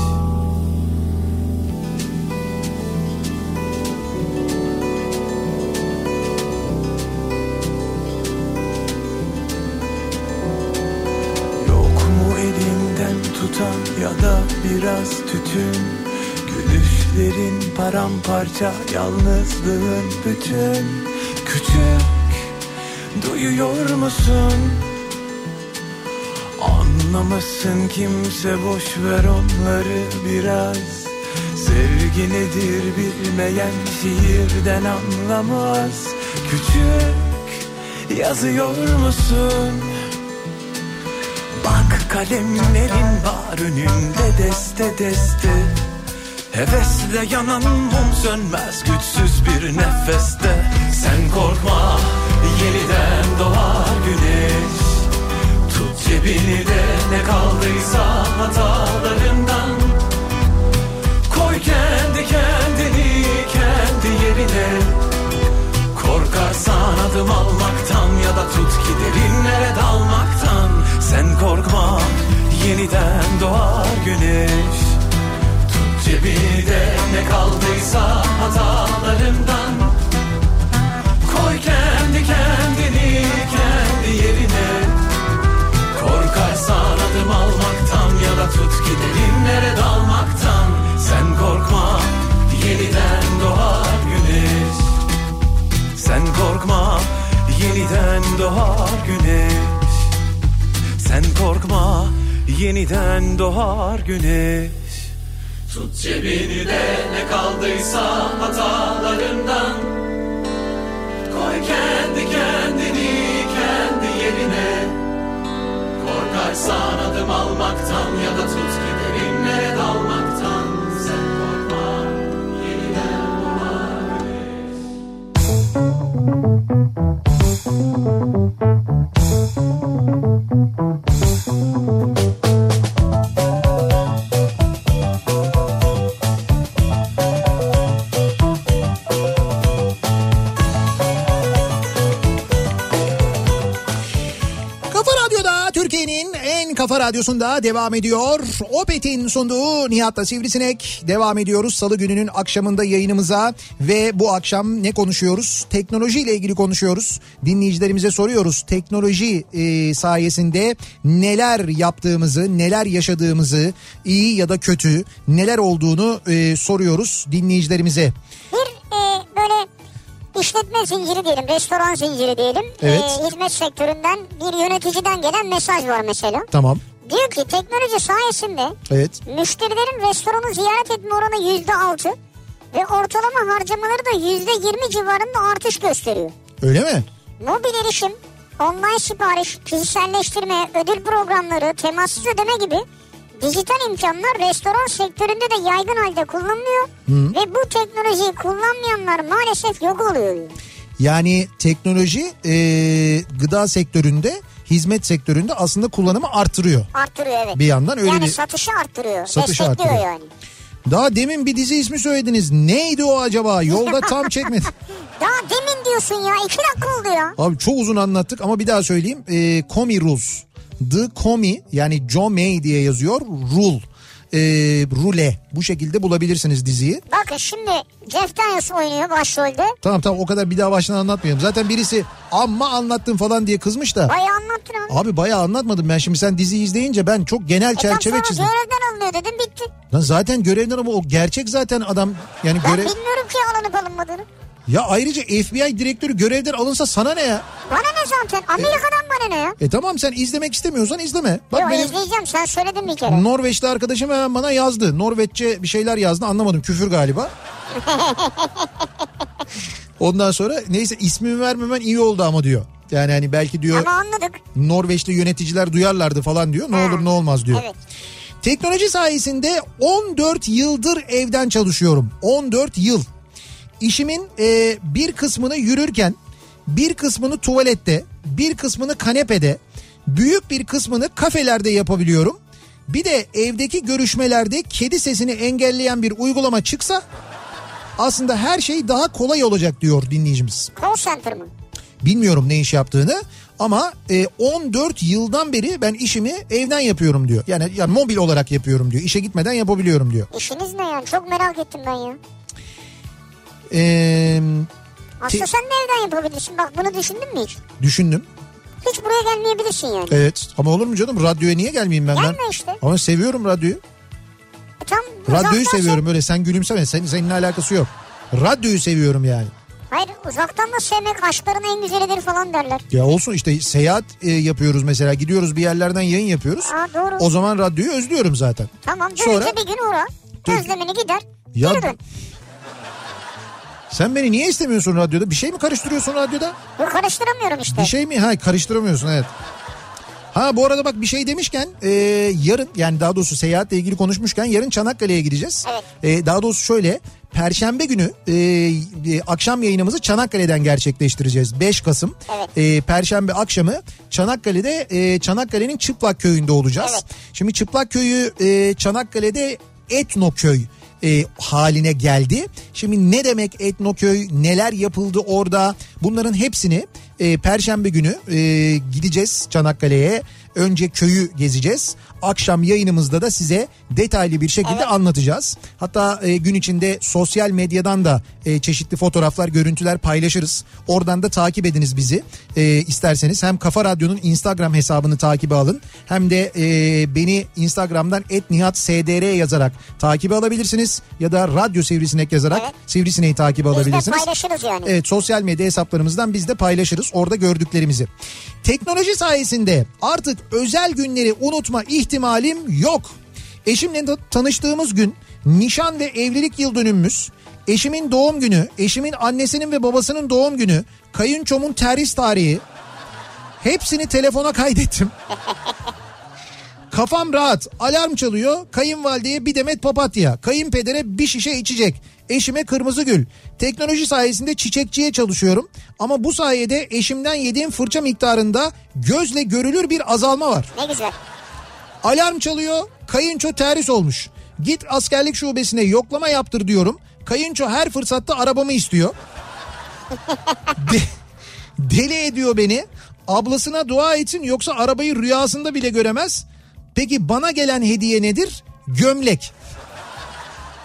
tutan ya da biraz tütün Gülüşlerin paramparça yalnızlığın bütün Küçük duyuyor musun? Anlamasın kimse boş ver onları biraz Sevgi nedir bilmeyen şiirden anlamaz Küçük yazıyor musun? Kalemlerin var önünde deste deste. Hevesle yanan mum sönmez güçsüz bir nefeste. Sen korkma yeniden doğar güneş. Tut cebini de ne kaldıysa hatalarından. Koy kendi kendini kendi yerine Korkarsan adım almaktan ya da tut ki derinlere dalmaktan. Sen korkma yeniden doğar güneş. Tut cebini de ne kaldıysa hatalarından. Koy kendi kendini kendi yerine. Korkarsan adım almaktan ya da tut ki derinlere dalmaktan. Sen korkma yeniden doğar güneş sen korkma yeniden doğar güneş. Sen korkma yeniden doğar güneş. Tut cebini de ne kaldıysa hatalarından. Kendi kendini kendi yerine. Korkarsan adım almaktan ya da tut ki derinlere radyosunda devam ediyor. Opet'in sunduğu Nihat'la Sivrisinek devam ediyoruz. Salı gününün akşamında yayınımıza ve bu akşam ne konuşuyoruz? Teknolojiyle ilgili konuşuyoruz. Dinleyicilerimize soruyoruz. Teknoloji e, sayesinde neler yaptığımızı, neler yaşadığımızı, iyi ya da kötü, neler olduğunu e, soruyoruz dinleyicilerimize. Bir e, böyle işletme zinciri diyelim, restoran zinciri diyelim. Evet. E, hizmet sektöründen bir yöneticiden gelen mesaj var mesela. Tamam. Diyor ki teknoloji sayesinde Evet. müşterilerin restoranı ziyaret etme oranı yüzde altı ve ortalama harcamaları da yüzde yirmi civarında artış gösteriyor. Öyle mi? Mobil erişim, online sipariş, kişiselleştirme, ödül programları, temassız ödeme gibi dijital imkanlar restoran sektöründe de yaygın halde kullanılıyor. Ve bu teknolojiyi kullanmayanlar maalesef yok oluyor. Yani teknoloji e, gıda sektöründe, hizmet sektöründe aslında kullanımı artırıyor. Arttırıyor evet. Bir yandan öyle yani bir- satışı arttırıyor. Satışı arttırıyor. yani. Daha demin bir dizi ismi söylediniz. Neydi o acaba? Yolda tam çekmedi. Daha demin diyorsun ya iki dakika oldu ya. Abi çok uzun anlattık ama bir daha söyleyeyim. E, Comi Rules. The Comi yani Joe May diye yazıyor. Rule. E, rule. Bu şekilde bulabilirsiniz diziyi. Bakın şimdi Jeff Daniels oynuyor başrolde. Tamam tamam o kadar bir daha baştan anlatmayalım. Zaten birisi amma anlattın falan diye kızmış da. Bayağı anlattın abi. Abi bayağı anlatmadım ben şimdi sen diziyi izleyince ben çok genel E tam çerçeve sonra çizdim. görevden alınıyor dedim bitti. Lan zaten görevden ama o gerçek zaten adam yani Ben görev... bilmiyorum ki alınıp alınmadığını. Ya ayrıca FBI direktörü görevden alınsa sana ne ya? Bana ne zaten? Amerika'dan bana ne ya? E tamam sen izlemek istemiyorsan izleme. Bak Yo benim izleyeceğim sen söyledin bir kere. Norveçli arkadaşım hemen bana yazdı. Norveççe bir şeyler yazdı anlamadım küfür galiba. Ondan sonra neyse ismimi vermemen iyi oldu ama diyor. Yani hani belki diyor Ama anladık. Norveçli yöneticiler duyarlardı falan diyor. Ne Ha. olur ne olmaz diyor. Evet. Teknoloji sayesinde 14 yıldır evden çalışıyorum. 14 yıl. İşimin e, bir kısmını yürürken, bir kısmını tuvalette, bir kısmını kanepede, büyük bir kısmını kafelerde yapabiliyorum. Bir de evdeki görüşmelerde kedi sesini engelleyen bir uygulama çıksa aslında her şey daha kolay olacak diyor dinleyicimiz. Call center mı? Bilmiyorum ne iş yaptığını ama e, 14 yıldan beri ben işimi evden yapıyorum diyor. Yani, yani mobil olarak yapıyorum diyor. İşe gitmeden yapabiliyorum diyor. İşiniz ne yani? Çok merak ettim ben ya. Ee, Aslında sen de evden yapabilirsin. Bak bunu düşündün mü hiç? düşündüm. Hiç buraya gelmeyebilirsin yani. Evet ama olur mu canım radyoya niye gelmeyeyim ben? Gelme ben? işte. Ama seviyorum radyoyu. E Tam Radyoyu uzaktan seviyorum öyle sen gülümseme senin, seninle alakası yok. Radyoyu seviyorum yani. Hayır uzaktan da sevmek aşkların en güzelidir falan derler. Ya olsun işte seyahat e, yapıyoruz mesela gidiyoruz bir yerlerden yayın yapıyoruz. Aa doğru. O zaman radyoyu özlüyorum zaten. Tamam dönünce Sonra- bir gün uğra. Özlemini gider. Ya- Geri dön. Sen beni niye istemiyorsun radyoda? Bir şey mi karıştırıyorsun radyoda? Bu karıştıramıyorum işte. Bir şey mi? Ha karıştıramıyorsun evet. Ha bu arada bak bir şey demişken e, yarın yani daha doğrusu seyahatle ilgili konuşmuşken yarın Çanakkale'ye gideceğiz. Evet. E, daha doğrusu şöyle Perşembe günü e, e, akşam yayınımızı Çanakkale'den gerçekleştireceğiz. 5 Kasım Evet. e, Perşembe akşamı Çanakkale'de e, Çanakkale'nin Çıplak Köyü'nde olacağız. Evet. Şimdi Çıplak Köyü e, Çanakkale'de Etnoköy e, haline geldi. Şimdi ne demek Etnoköy, neler yapıldı orada bunların hepsini e, Perşembe günü e, gideceğiz Çanakkale'ye. Önce köyü gezeceğiz. Akşam yayınımızda da size detaylı bir şekilde Evet. anlatacağız. Hatta e, gün içinde sosyal medyadan da e, çeşitli fotoğraflar, görüntüler paylaşırız. Oradan da takip ediniz bizi e, isterseniz. Hem Kafa Radyo'nun Instagram hesabını takibe alın. Hem de e, beni Instagram'dan @nihatsdr yazarak takibe alabilirsiniz. Ya da Radyo Sivrisinek yazarak Evet. Sivrisineği takibe Biz alabilirsiniz. paylaşırız yani. Evet sosyal medya hesaplarımızdan biz de paylaşırız orada gördüklerimizi. Teknoloji sayesinde artık özel günleri unutma ihtimalim yok. Eşimle tanıştığımız gün nişan ve evlilik yıl dönümümüz. eşimin doğum günü, eşimin annesinin ve babasının doğum günü, kayınçomun terhis tarihi hepsini telefona kaydettim. Kafam rahat. Alarm çalıyor. Kayınvalideye bir demet papatya. Kayınpedere bir şişe içecek. Eşime kırmızı gül. Teknoloji sayesinde çiçekçiye çalışıyorum. Ama bu sayede eşimden yediğim fırça miktarında gözle görülür bir azalma var. Ne güzel. Alarm çalıyor. Kayınço terhis olmuş. Git askerlik şubesine yoklama yaptır diyorum. Kayınço her fırsatta arabamı istiyor. De- deli ediyor beni. Ablasına dua etsin yoksa arabayı rüyasında bile göremez. Peki bana gelen hediye nedir? Gömlek.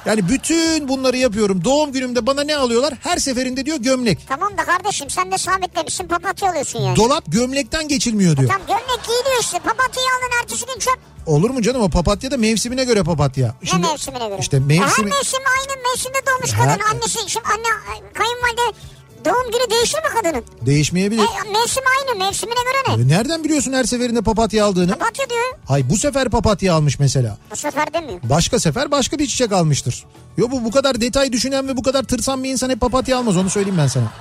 Yani bütün bunları yapıyorum. Doğum günümde bana ne alıyorlar? Her seferinde diyor gömlek. Tamam da kardeşim sen de sabitlemişsin papatya alıyorsun yani. Dolap gömlekten geçilmiyor diyor. Tam gömlek giyiliyor işte. Papatyayı aldın ertesi gün çöp. Olur mu canım o papatya da mevsimine göre papatya. ne mevsimine göre? İşte Her mevsimi... mevsim aynı mevsimde doğmuş Her- kadın. Annesi şimdi anne kayınvalide doğum günü değişir mi kadının? Değişmeyebilir. E, mevsim aynı mevsimine göre ne? E, Nereden biliyorsun her seferinde papatya aldığını? Papatya diyor. Hay bu sefer papatya almış mesela. Bu sefer demiyor. Başka sefer başka bir çiçek almıştır. Yo bu bu kadar detay düşünen ve bu kadar tırsan bir insan hep papatya almaz onu söyleyeyim ben sana.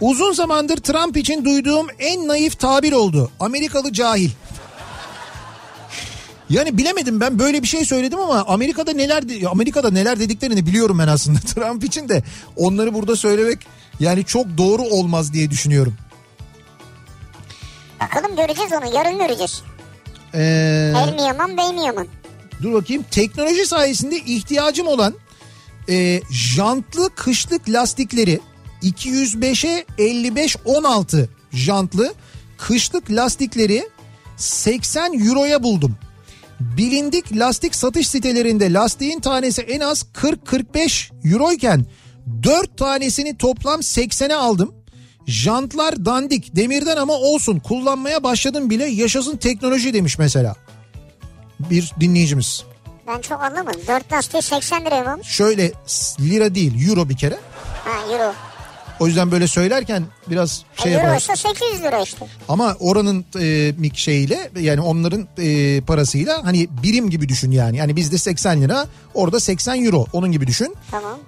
Uzun zamandır Trump için duyduğum en naif tabir oldu. Amerikalı cahil. Yani bilemedim ben böyle bir şey söyledim ama Amerika'da neler Amerika'da neler dediklerini biliyorum ben aslında Trump için de onları burada söylemek yani çok doğru olmaz diye düşünüyorum. Bakalım göreceğiz onu. Yarın göreceğiz. Ee, El mi yaman bey mi yaman? dur bakayım teknoloji sayesinde ihtiyacım olan e, jantlı kışlık lastikleri 205'e 55 16 jantlı kışlık lastikleri 80 euroya buldum. Bilindik lastik satış sitelerinde lastiğin tanesi en az 40-45 euroyken 4 tanesini toplam 80'e aldım. Jantlar dandik demirden ama olsun kullanmaya başladım bile yaşasın teknoloji demiş mesela. Bir dinleyicimiz. Ben çok anlamadım. 4 lastiği 80 liraya mı? Şöyle lira değil euro bir kere. Ha euro. O yüzden böyle söylerken biraz şey Ha, euro ise 800 lira işte. Ama oranın e, mik- şeyiyle yani onların e, parasıyla hani birim gibi düşün yani. Yani bizde 80 lira orada 80 euro onun gibi düşün. Tamam.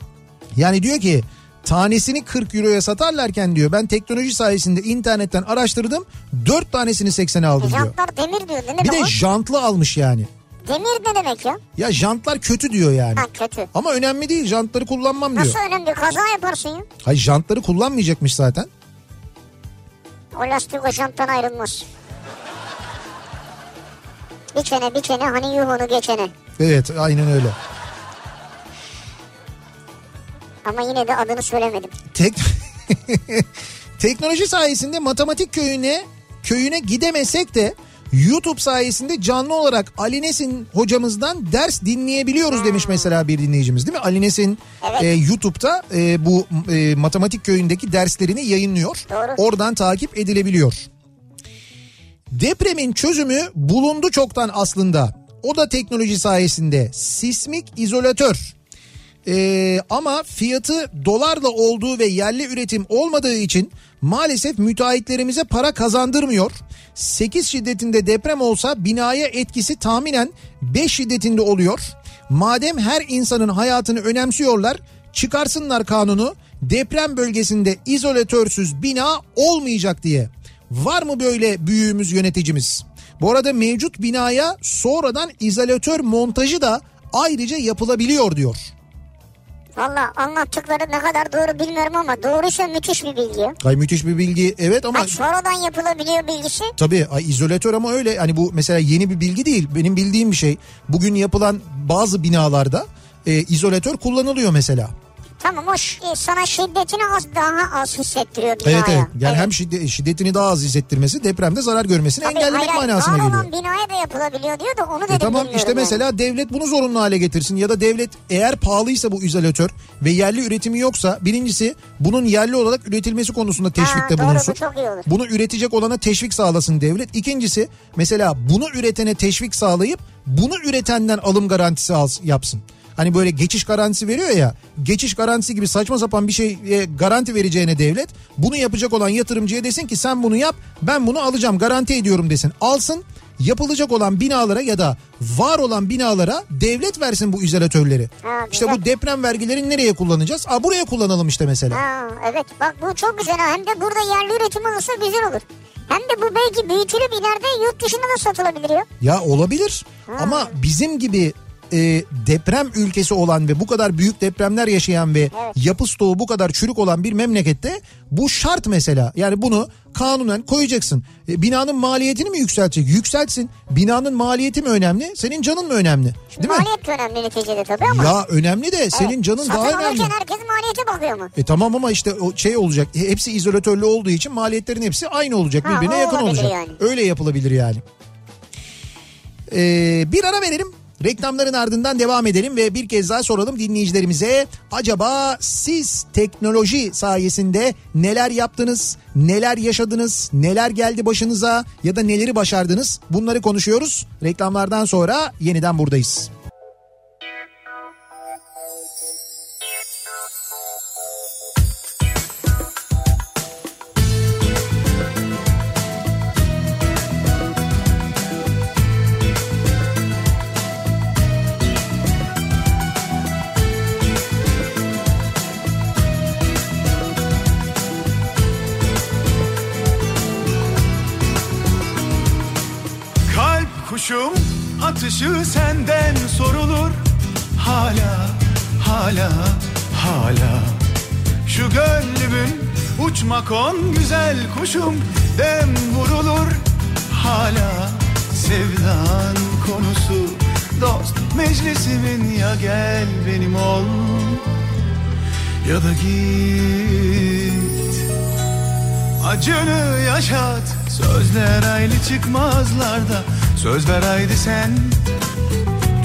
Yani diyor ki tanesini 40 euroya satarlarken diyor ben teknoloji sayesinde internetten araştırdım 4 tanesini 80'e E, aldım diyor. jantlar demir diyor. Ne Bir demek de jantlı almış yani. Demir ne demek ya? Ya jantlar kötü diyor yani. Ha kötü. Ama önemli değil jantları kullanmam diyor. Nasıl önemli? Kaza yaparsın ya. Hayır jantları kullanmayacakmış zaten. O lastik o janttan ayrılmaz. Bir çene bir çene hani yuh onu geçene. Evet aynen öyle. Ama yine de adını söylemedim. Tek... Teknoloji sayesinde matematik köyüne köyüne gidemesek de YouTube sayesinde canlı olarak Ali Nesin hocamızdan ders dinleyebiliyoruz demiş mesela bir dinleyicimiz değil mi? Ali Nesin Evet. e, YouTube'da e, bu e, matematik köyündeki derslerini yayınlıyor. Doğru. Oradan takip edilebiliyor. Depremin çözümü bulundu çoktan aslında. O da teknoloji sayesinde. Sismik izolatör. Ee, ama fiyatı dolarla olduğu ve yerli üretim olmadığı için maalesef müteahhitlerimize para kazandırmıyor. 8 şiddetinde deprem olsa binaya etkisi tahminen 5 şiddetinde oluyor. Madem her insanın hayatını önemsiyorlar çıkarsınlar kanunu deprem bölgesinde izolatörsüz bina olmayacak diye. Var mı böyle büyüğümüz yöneticimiz? Bu arada mevcut binaya sonradan izolatör montajı da ayrıca yapılabiliyor diyor. Valla anlattıkları ne kadar doğru bilmiyorum ama doğruysa müthiş bir bilgi. Ay müthiş bir bilgi evet ama Bak sonradan yapılabiliyor bilgisi. tabii ay, izolatör ama öyle hani bu mesela yeni bir bilgi değil benim bildiğim bir şey. Bugün yapılan bazı binalarda e, izolatör kullanılıyor mesela. Tamam o e, sana şiddetini az daha az hissettiriyor binaya. Evet evet yani hem şiddet- şiddetini daha az hissettirmesi depremde zarar görmesini Tabii, engellemek hayır, manasına var geliyor. olan binaya da yapılabiliyor diyor da onu dedim E tamam işte yani. mesela devlet bunu zorunlu hale getirsin ya da devlet eğer pahalıysa bu izolatör ve yerli üretimi yoksa birincisi bunun yerli olarak üretilmesi konusunda teşvikte Ha, doğru, bu bulunsun. çok iyi olur. Bunu üretecek olana teşvik sağlasın devlet. İkincisi mesela bunu üretene teşvik sağlayıp bunu üretenden alım garantisi al, yapsın. Hani böyle geçiş garantisi veriyor ya geçiş garantisi gibi saçma sapan bir şey garanti vereceğine devlet bunu yapacak olan yatırımcıya desin ki sen bunu yap ben bunu alacağım garanti ediyorum desin alsın yapılacak olan binalara ya da var olan binalara devlet versin bu izolatörleri. Ha, işte bu deprem vergilerini nereye kullanacağız? Aa buraya kullanalım işte mesela. Ha, evet bak bu çok güzel ha. Hem de burada yerli üretim olursa güzel olur. Hem de bu belki büyütülüp ileride yurt dışına da satılabilir ya. Ya olabilir ama bizim gibi e, deprem ülkesi olan ve bu kadar büyük depremler yaşayan ve Evet. yapı stoğu bu kadar çürük olan bir memlekette bu şart mesela. Yani bunu kanunen koyacaksın. E, binanın maliyetini mi yükseltecek? Yükseltsin. Binanın maliyeti mi önemli? Senin canın mı önemli? Değil mi? Maliyet de önemli neticede tabii ama. Ya önemli de senin Evet. canın Satın daha önemli. alırken herkes maliyete bakıyor mu? E tamam ama işte o şey olacak. E, Hepsi izolatörlü olduğu için maliyetlerin hepsi aynı olacak. Ha, Birbirine yakın olacak. yani. Öyle yapılabilir yani. Ee, bir ara verelim. Reklamların ardından devam edelim ve bir kez daha soralım dinleyicilerimize. Acaba siz teknoloji sayesinde neler yaptınız, neler yaşadınız, neler geldi başınıza ya da neleri başardınız? Bunları konuşuyoruz. Reklamlardan sonra yeniden buradayız. Atışı senden sorulur. Hala, hala, hala. Şu gönlümün uçmak on güzel kuşum. Dem vurulur. Hala Sevdan konusu. Dost meclisimin ya gel benim ol. Ya da git. Acını yaşat. Sözler aynı çıkmazlarda Söz ver haydi sen.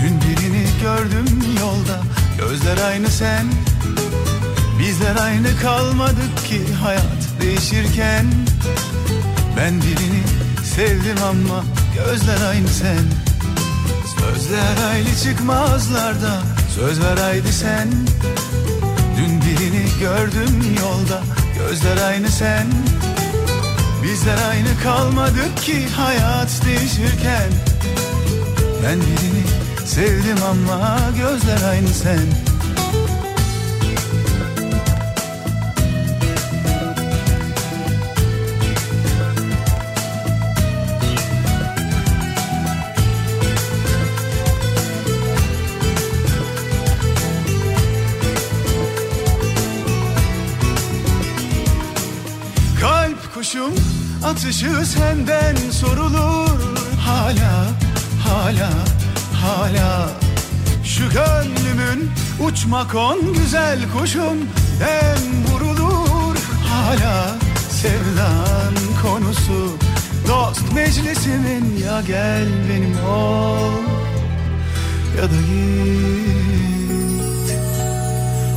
Dün birini gördüm yolda. Gözler aynı sen. Bizler aynı kalmadık ki Hayat değişirken. Ben birini sevdim ama Gözler aynı sen. Sözler aynı çıkmazlarda Söz ver haydi sen. Dün birini gördüm yolda. Gözler aynı sen Bizler aynı kalmadık ki hayat değişirken. Ben birini sevdim ama gözler aynı sen. Kalp kuşum atışı senden sorulur. Hala, hala, hala. Şu gönlümün uçmak on güzel kuşum. Dem vurulur. Hala Sevdan konusu. Dost meclisimin ya gel benim ol Ya da git.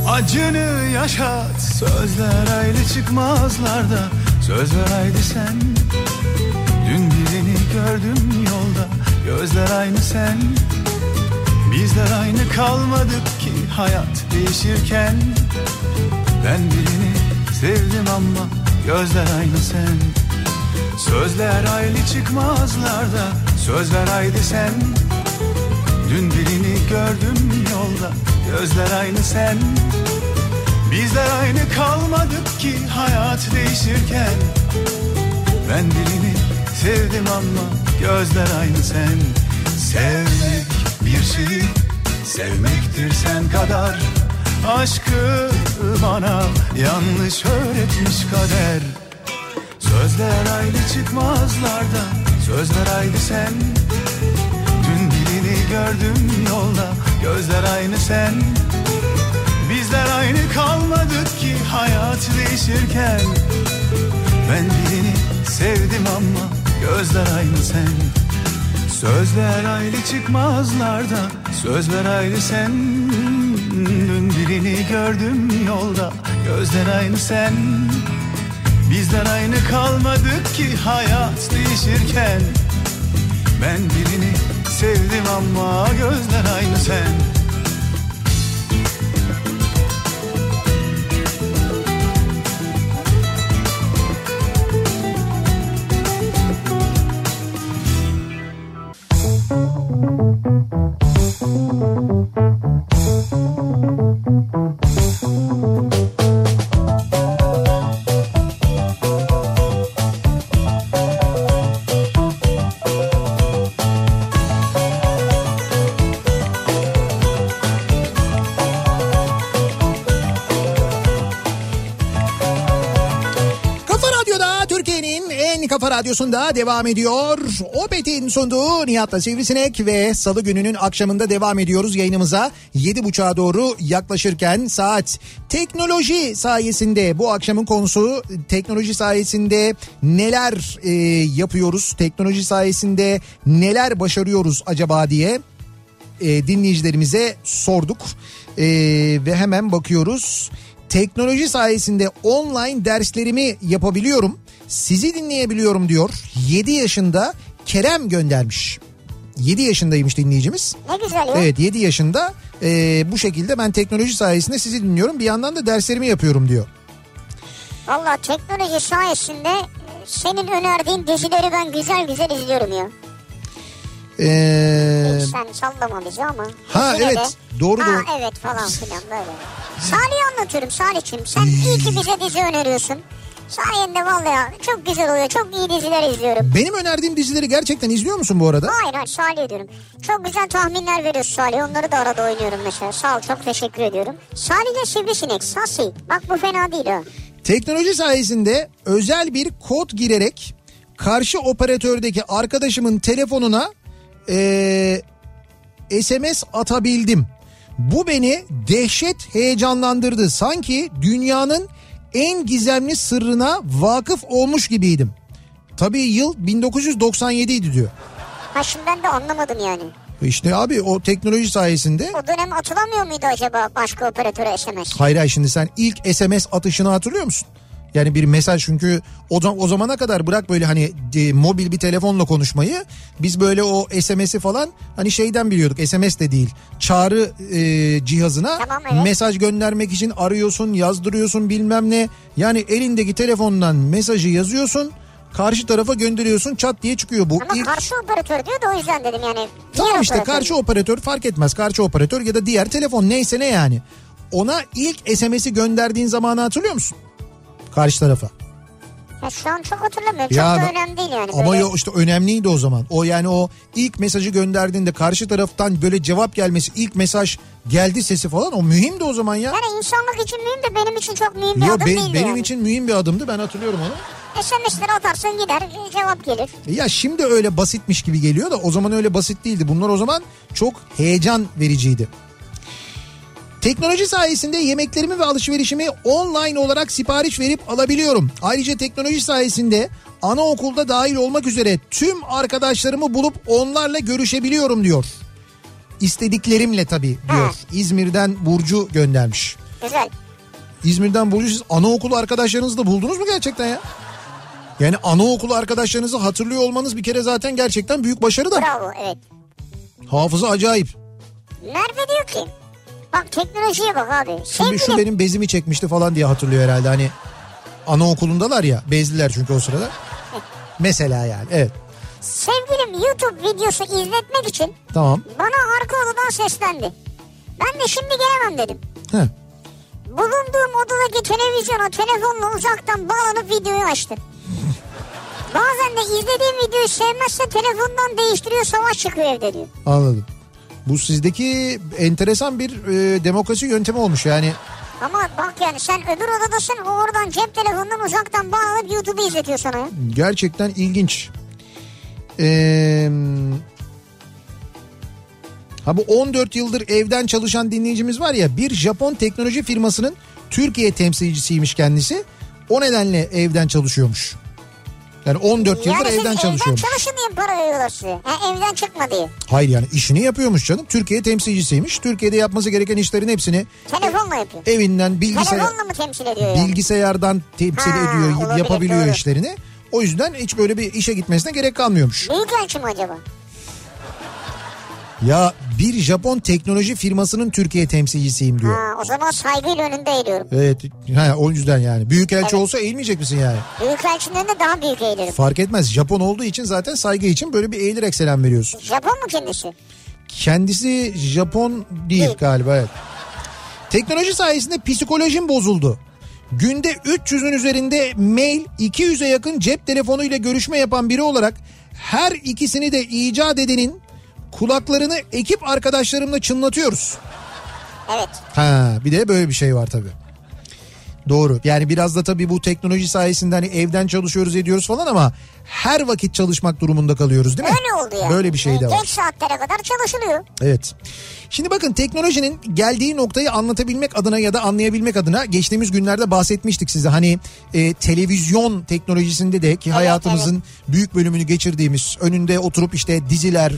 Acını yaşat Sözler ayrı çıkmazlarda Söz ver haydi sen. Dün birini gördüm yolda. Gözler aynı sen. Bizler aynı kalmadık ki Hayat değişirken. Ben birini sevdim ama Gözler aynı sen. Sözler ayrı çıkmazlarda Söz ver haydi sen. Dün birini gördüm yolda. Gözler aynı sen Bizler aynı kalmadık ki hayat değişirken. Ben birini sevdim ama gözler aynı sen. Sevmek bir şey sevmektir sen kadar. Aşkı bana yanlış öğretmiş kader. Sözler aynı çıkmazlarda Sözler aynı sen. Dün birini gördüm yolda Gözler aynı sen Bizler aynı kalmadık ki hayat değişirken. Ben birini sevdim ama gözler aynı sen. Sözler aynı çıkmazlarda Söz ver aynı sen. Dün birini gördüm yolda Gözler aynı sen. Bizler aynı kalmadık ki hayat değişirken. Ben birini sevdim ama gözler aynı sen radyosunda devam ediyor. Opet'in sunduğu Nihat'la Sivrisinek ve salı gününün akşamında devam ediyoruz yayınımıza. 7.30'a doğru yaklaşırken saat teknoloji sayesinde bu akşamın konusu teknoloji sayesinde neler e, yapıyoruz? Teknoloji sayesinde neler başarıyoruz acaba diye e, dinleyicilerimize sorduk. E, ve hemen bakıyoruz. Teknoloji sayesinde online derslerimi yapabiliyorum. Sizi dinleyebiliyorum diyor. 7 yaşında Kerem göndermiş. 7 yaşındaymış dinleyicimiz. Ne güzel ya. Evet 7 yaşında e, bu şekilde ben teknoloji sayesinde sizi dinliyorum. Bir yandan da derslerimi yapıyorum diyor. Valla teknoloji sayesinde senin önerdiğin dizileri ben güzel güzel izliyorum ya. Ee, Hiç sen sallama bizi ama. Ha, Yine evet. de, Doğru, ha, doğru. evet falan filan böyle. Salih'i anlatıyorum Salih'cim. Sen iyi ki bize dizi öneriyorsun. Sayende vallahi çok güzel oluyor. Çok iyi diziler izliyorum. benim önerdiğim dizileri gerçekten izliyor musun bu arada? Hayır hayır Salih diyorum. Çok güzel tahminler veriyorsun Salih. Onları da arada oynuyorum mesela. Sağ ol çok teşekkür ediyorum. Salih'le Sivrisinek, Sasi. Bak bu fena değil ha. Teknoloji sayesinde özel bir kod girerek karşı operatördeki arkadaşımın telefonuna eee, SMS atabildim. Bu beni dehşet heyecanlandırdı. Sanki dünyanın en gizemli sırrına vakıf olmuş gibiydim. Tabii yıl 1997 idi diyor. Ha şimdi ben de anlamadım yani. İşte abi o teknoloji sayesinde O dönem atılamıyor muydu acaba başka operatöre SMS? Hayır hayır şimdi sen ilk SMS atışını hatırlıyor musun? Yani bir mesaj çünkü o, o zamana kadar bırak böyle hani e, mobil bir telefonla konuşmayı biz böyle o SMS'i falan hani şeyden biliyorduk SMS de değil çağrı e, cihazına Tamam, evet. mesaj göndermek için arıyorsun yazdırıyorsun bilmem ne yani elindeki telefondan mesajı yazıyorsun karşı tarafa gönderiyorsun çat diye çıkıyor bu Ama ilk karşı operatör diyor da o yüzden dedim yani. Tamam işte operatör. karşı operatör fark etmez. Karşı operatör ya da diğer telefon neyse ne yani. Ona ilk SMS'i gönderdiğin zamanı hatırlıyor musun? Karşı tarafa. Ya şu an çok hatırlamıyorum. Ya çok da önemli değil yani. Ama Böyle- yo işte önemliydi o zaman. O yani o ilk mesajı gönderdiğinde karşı taraftan böyle cevap gelmesi, ilk mesaj geldi sesi falan o mühimdi o zaman ya. Yani insanlık için mühim de benim için çok mühim bir Yo, adım be- değildi benim yani. için mühim bir adımdı ben hatırlıyorum onu. SMS'leri atarsın gider e, cevap gelir. Ya şimdi öyle basitmiş gibi geliyor da o zaman öyle basit değildi. Bunlar o zaman çok heyecan vericiydi. Teknoloji sayesinde yemeklerimi ve alışverişimi online olarak sipariş verip alabiliyorum. Ayrıca teknoloji sayesinde anaokulda dahil olmak üzere tüm arkadaşlarımı bulup onlarla görüşebiliyorum diyor. İstediklerimle tabii diyor. Ha. İzmir'den Burcu göndermiş. Güzel. İzmir'den Burcu siz anaokulu arkadaşlarınızı da buldunuz mu gerçekten ya? Yani anaokulu arkadaşlarınızı hatırlıyor olmanız bir kere zaten gerçekten büyük başarı da. Bravo evet. Hafıza acayip. Merve diyor ki bak teknolojiye bak abi. Şimdi şu benim bezimi çekmişti falan diye hatırlıyor herhalde. Hani anaokulundalar ya bezliler çünkü o sırada. Mesela yani evet sevgilim YouTube videosu izletmek için tamam. bana arka odadan seslendi. Ben de şimdi gelemem dedim. Heh. Bulunduğum odadaki televizyona telefonla uzaktan bağlanıp videoyu açtı. Bazen de izlediğim videoyu sevmezse telefondan değiştiriyor savaş çıkıyor evde diyor. Anladım. Bu sizdeki enteresan bir e, demokrasi yöntemi olmuş yani. Ama bak yani sen öbür odadasın o oradan cep telefonundan uzaktan bağlanıp YouTube'u izletiyor sana ya. Gerçekten ilginç. Ee, ha bu 14 yıldır evden çalışan dinleyicimiz var ya bir Japon teknoloji firmasının Türkiye temsilcisiymiş kendisi. O nedenle evden çalışıyormuş. Yani 14 yıldır Yani evden evden çalışıyormuş. çalışın diye para veriyorlar size. Ha, evden çıkma diye. Hayır yani işini yapıyormuş canım. Türkiye temsilcisiymiş. Türkiye'de yapması gereken işlerin hepsini Telefonla yapıyor. evinden bilgisayar Telefonla mı temsil ediyor yani? bilgisayardan temsil Ha, ediyor, olabilir, yapabiliyor doğru. işlerini. O yüzden hiç böyle bir işe gitmesine gerek kalmıyormuş. Büyükelçi mi acaba? Ya bir Japon teknoloji firmasının Türkiye temsilcisiyim diyor. Ha, o zaman saygıyla önünde eğiliyorum. Evet ha, o yüzden yani. Büyükelçi Evet. olsa eğilmeyecek misin yani? Büyükelçinin önünde daha büyük eğilirim. Fark etmez. Japon olduğu için zaten saygı için böyle bir eğilerek selam veriyorsun. Japon mu kendisi? Kendisi Japon değil Değil. galiba evet. Teknoloji sayesinde psikolojim bozuldu. Günde 300'ün üzerinde mail 200'e yakın cep telefonuyla görüşme yapan biri olarak her ikisini de icat edenin kulaklarını ekip arkadaşlarımla çınlatıyoruz. Evet. Ha bir de böyle bir şey var tabii. Doğru. Yani biraz da tabii bu teknoloji sayesinde hani evden çalışıyoruz ediyoruz falan ama her vakit çalışmak durumunda kalıyoruz değil mi? Öyle oldu yani. Böyle bir şey de var. Geç saatlere kadar çalışılıyor. Evet. Şimdi bakın teknolojinin geldiği noktayı anlatabilmek adına ya da anlayabilmek adına geçtiğimiz günlerde bahsetmiştik size. Hani e, televizyon teknolojisinde de ki hayatımızın büyük bölümünü geçirdiğimiz önünde oturup işte diziler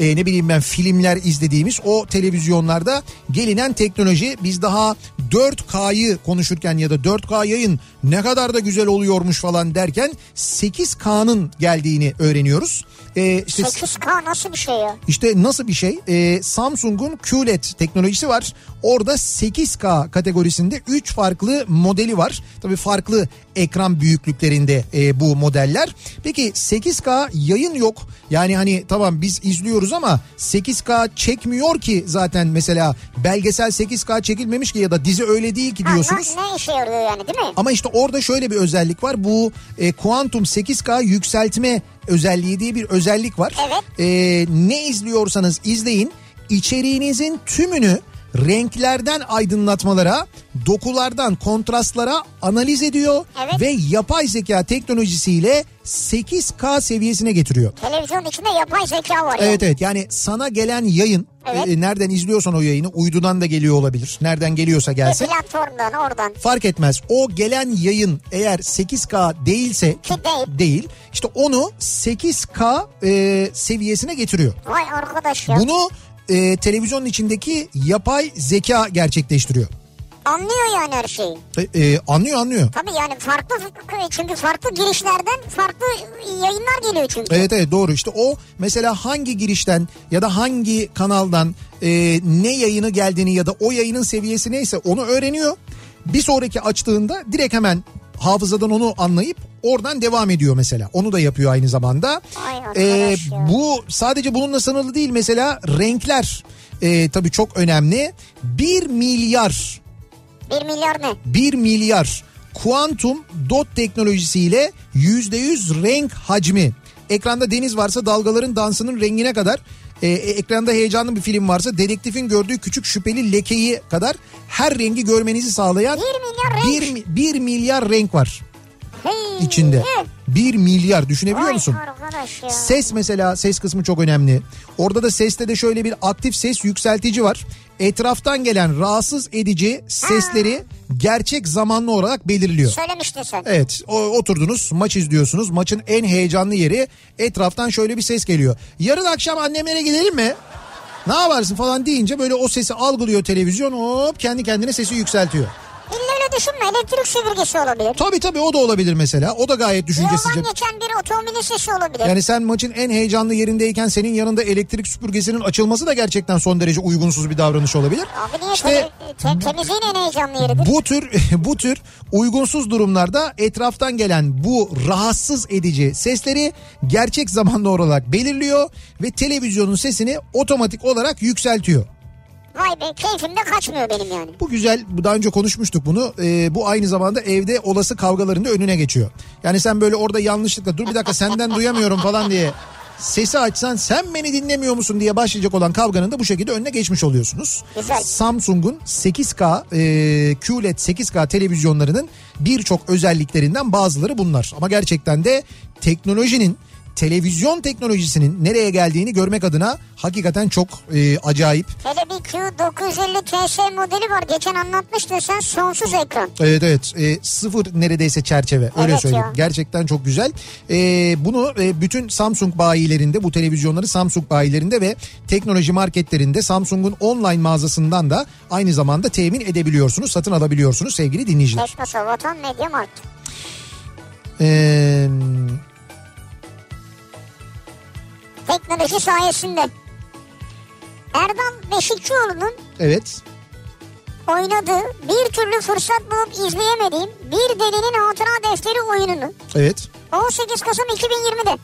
e, ne bileyim ben filmler izlediğimiz o televizyonlarda gelinen teknoloji biz daha 4K'yı konuşurken ya da 4K yayın ne kadar da güzel oluyormuş falan derken 8K'nın geldiğini öğreniyoruz. E, işte 8K nasıl bir şey ya? işte nasıl bir şey? Ee, Samsung'un QLED teknolojisi var. Orada 8K kategorisinde 3 farklı modeli var. Tabii farklı ekran büyüklüklerinde e, bu modeller. Peki 8K yayın yok. Yani hani tamam biz izliyoruz ama 8K çekmiyor ki zaten mesela belgesel 8K çekilmemiş ki ya da dizi öyle değil ki diyorsunuz. ne, ne işe yarıyor yani değil mi? Ama işte orada şöyle bir özellik var. Bu e, Quantum 8K yükseltme özelliği diye bir özellik var. Evet. E, ne izliyorsanız izleyin. içeriğinizin tümünü renklerden aydınlatmalara, dokulardan kontrastlara analiz ediyor Evet. ve yapay zeka teknolojisiyle 8K seviyesine getiriyor. Televizyon içinde yapay zeka var Evet yani. evet yani sana gelen yayın Evet. e, nereden izliyorsan o yayını uydudan da geliyor olabilir. Nereden geliyorsa Bir gelsin. platformdan oradan. Fark etmez. O gelen yayın eğer 8K değilse Ki değil. değil. işte onu 8K e, seviyesine getiriyor. Vay arkadaş ya. Bunu e, televizyonun içindeki yapay zeka gerçekleştiriyor. Anlıyor yani her şeyi. E, e, anlıyor anlıyor. Tabii yani farklı çünkü farklı girişlerden farklı yayınlar geliyor çünkü. Evet evet doğru işte o mesela hangi girişten ya da hangi kanaldan e, ne yayını geldiğini ya da o yayının seviyesi neyse onu öğreniyor. Bir sonraki açtığında direkt hemen hafızadan onu anlayıp oradan devam ediyor mesela. Onu da yapıyor aynı zamanda. E, ya. bu sadece bununla sınırlı değil mesela renkler e, tabii çok önemli. 1 milyar 1 milyar ne? 1 milyar kuantum dot teknolojisiyle %100 renk hacmi. Ekranda deniz varsa dalgaların dansının rengine kadar e, e, ekranda heyecanlı bir film varsa dedektifin gördüğü küçük şüpheli lekeyi kadar her rengi görmenizi sağlayan 1 milyar renk. 1, mi- 1 milyar renk var Hey, içinde. ne? 1 milyar düşünebiliyor Vay musun? Ses mesela ses kısmı çok önemli. Orada da seste de şöyle bir aktif ses yükseltici var. Etraftan gelen rahatsız edici sesleri gerçek zamanlı olarak belirliyor. Söylemiştin sen. Evet o, oturdunuz maç izliyorsunuz. Maçın en heyecanlı yeri etraftan şöyle bir ses geliyor. Yarın akşam annemlere gidelim mi? Ne yaparsın falan deyince böyle o sesi algılıyor televizyon hop kendi kendine sesi yükseltiyor. Öyle düşünme elektrik süpürgesi olabilir. Tabii tabii o da olabilir mesela. O da gayet düşüncesizce. Yoldan geçen bir otomobilin sesi olabilir. Yani sen maçın en heyecanlı yerindeyken senin yanında elektrik süpürgesinin açılması da gerçekten son derece uygunsuz bir davranış olabilir. Abi niye İşte te- te- temizliğin en heyecanlı yeridir. bu tür bu tür uygunsuz durumlarda etraftan gelen bu rahatsız edici sesleri gerçek zamanlı olarak belirliyor ve televizyonun sesini otomatik olarak yükseltiyor. Vay be keyfim de kaçmıyor benim yani. Bu güzel, bu daha önce konuşmuştuk bunu. Ee, bu aynı zamanda evde olası kavgaların da önüne geçiyor. Yani sen böyle orada yanlışlıkla dur bir dakika senden duyamıyorum falan diye sesi açsan sen beni dinlemiyor musun diye başlayacak olan kavganın da bu şekilde önüne geçmiş oluyorsunuz. Güzel. Samsung'un 8K e, QLED 8K televizyonlarının birçok özelliklerinden bazıları bunlar. Ama gerçekten de teknolojinin televizyon teknolojisinin nereye geldiğini görmek adına hakikaten çok e, acayip. Hele bir Q950 TS modeli var. Geçen anlatmıştın sen sonsuz ekran. Evet evet e, sıfır neredeyse çerçeve öyle Evet söyleyeyim. ya. Gerçekten çok güzel. E, bunu e, bütün Samsung bayilerinde bu televizyonları Samsung bayilerinde ve teknoloji marketlerinde Samsung'un online mağazasından da aynı zamanda temin edebiliyorsunuz. Satın alabiliyorsunuz sevgili dinleyiciler. Teknosa Vatan Medya Mart. Eee Teknoloji sayesinde. Erdal Beşikçioğlu'nun evet oynadığı bir türlü fırsat bulup izleyemediğim Bir Delinin Hatıra Defteri oyununu evet 18 Kasım 2020'de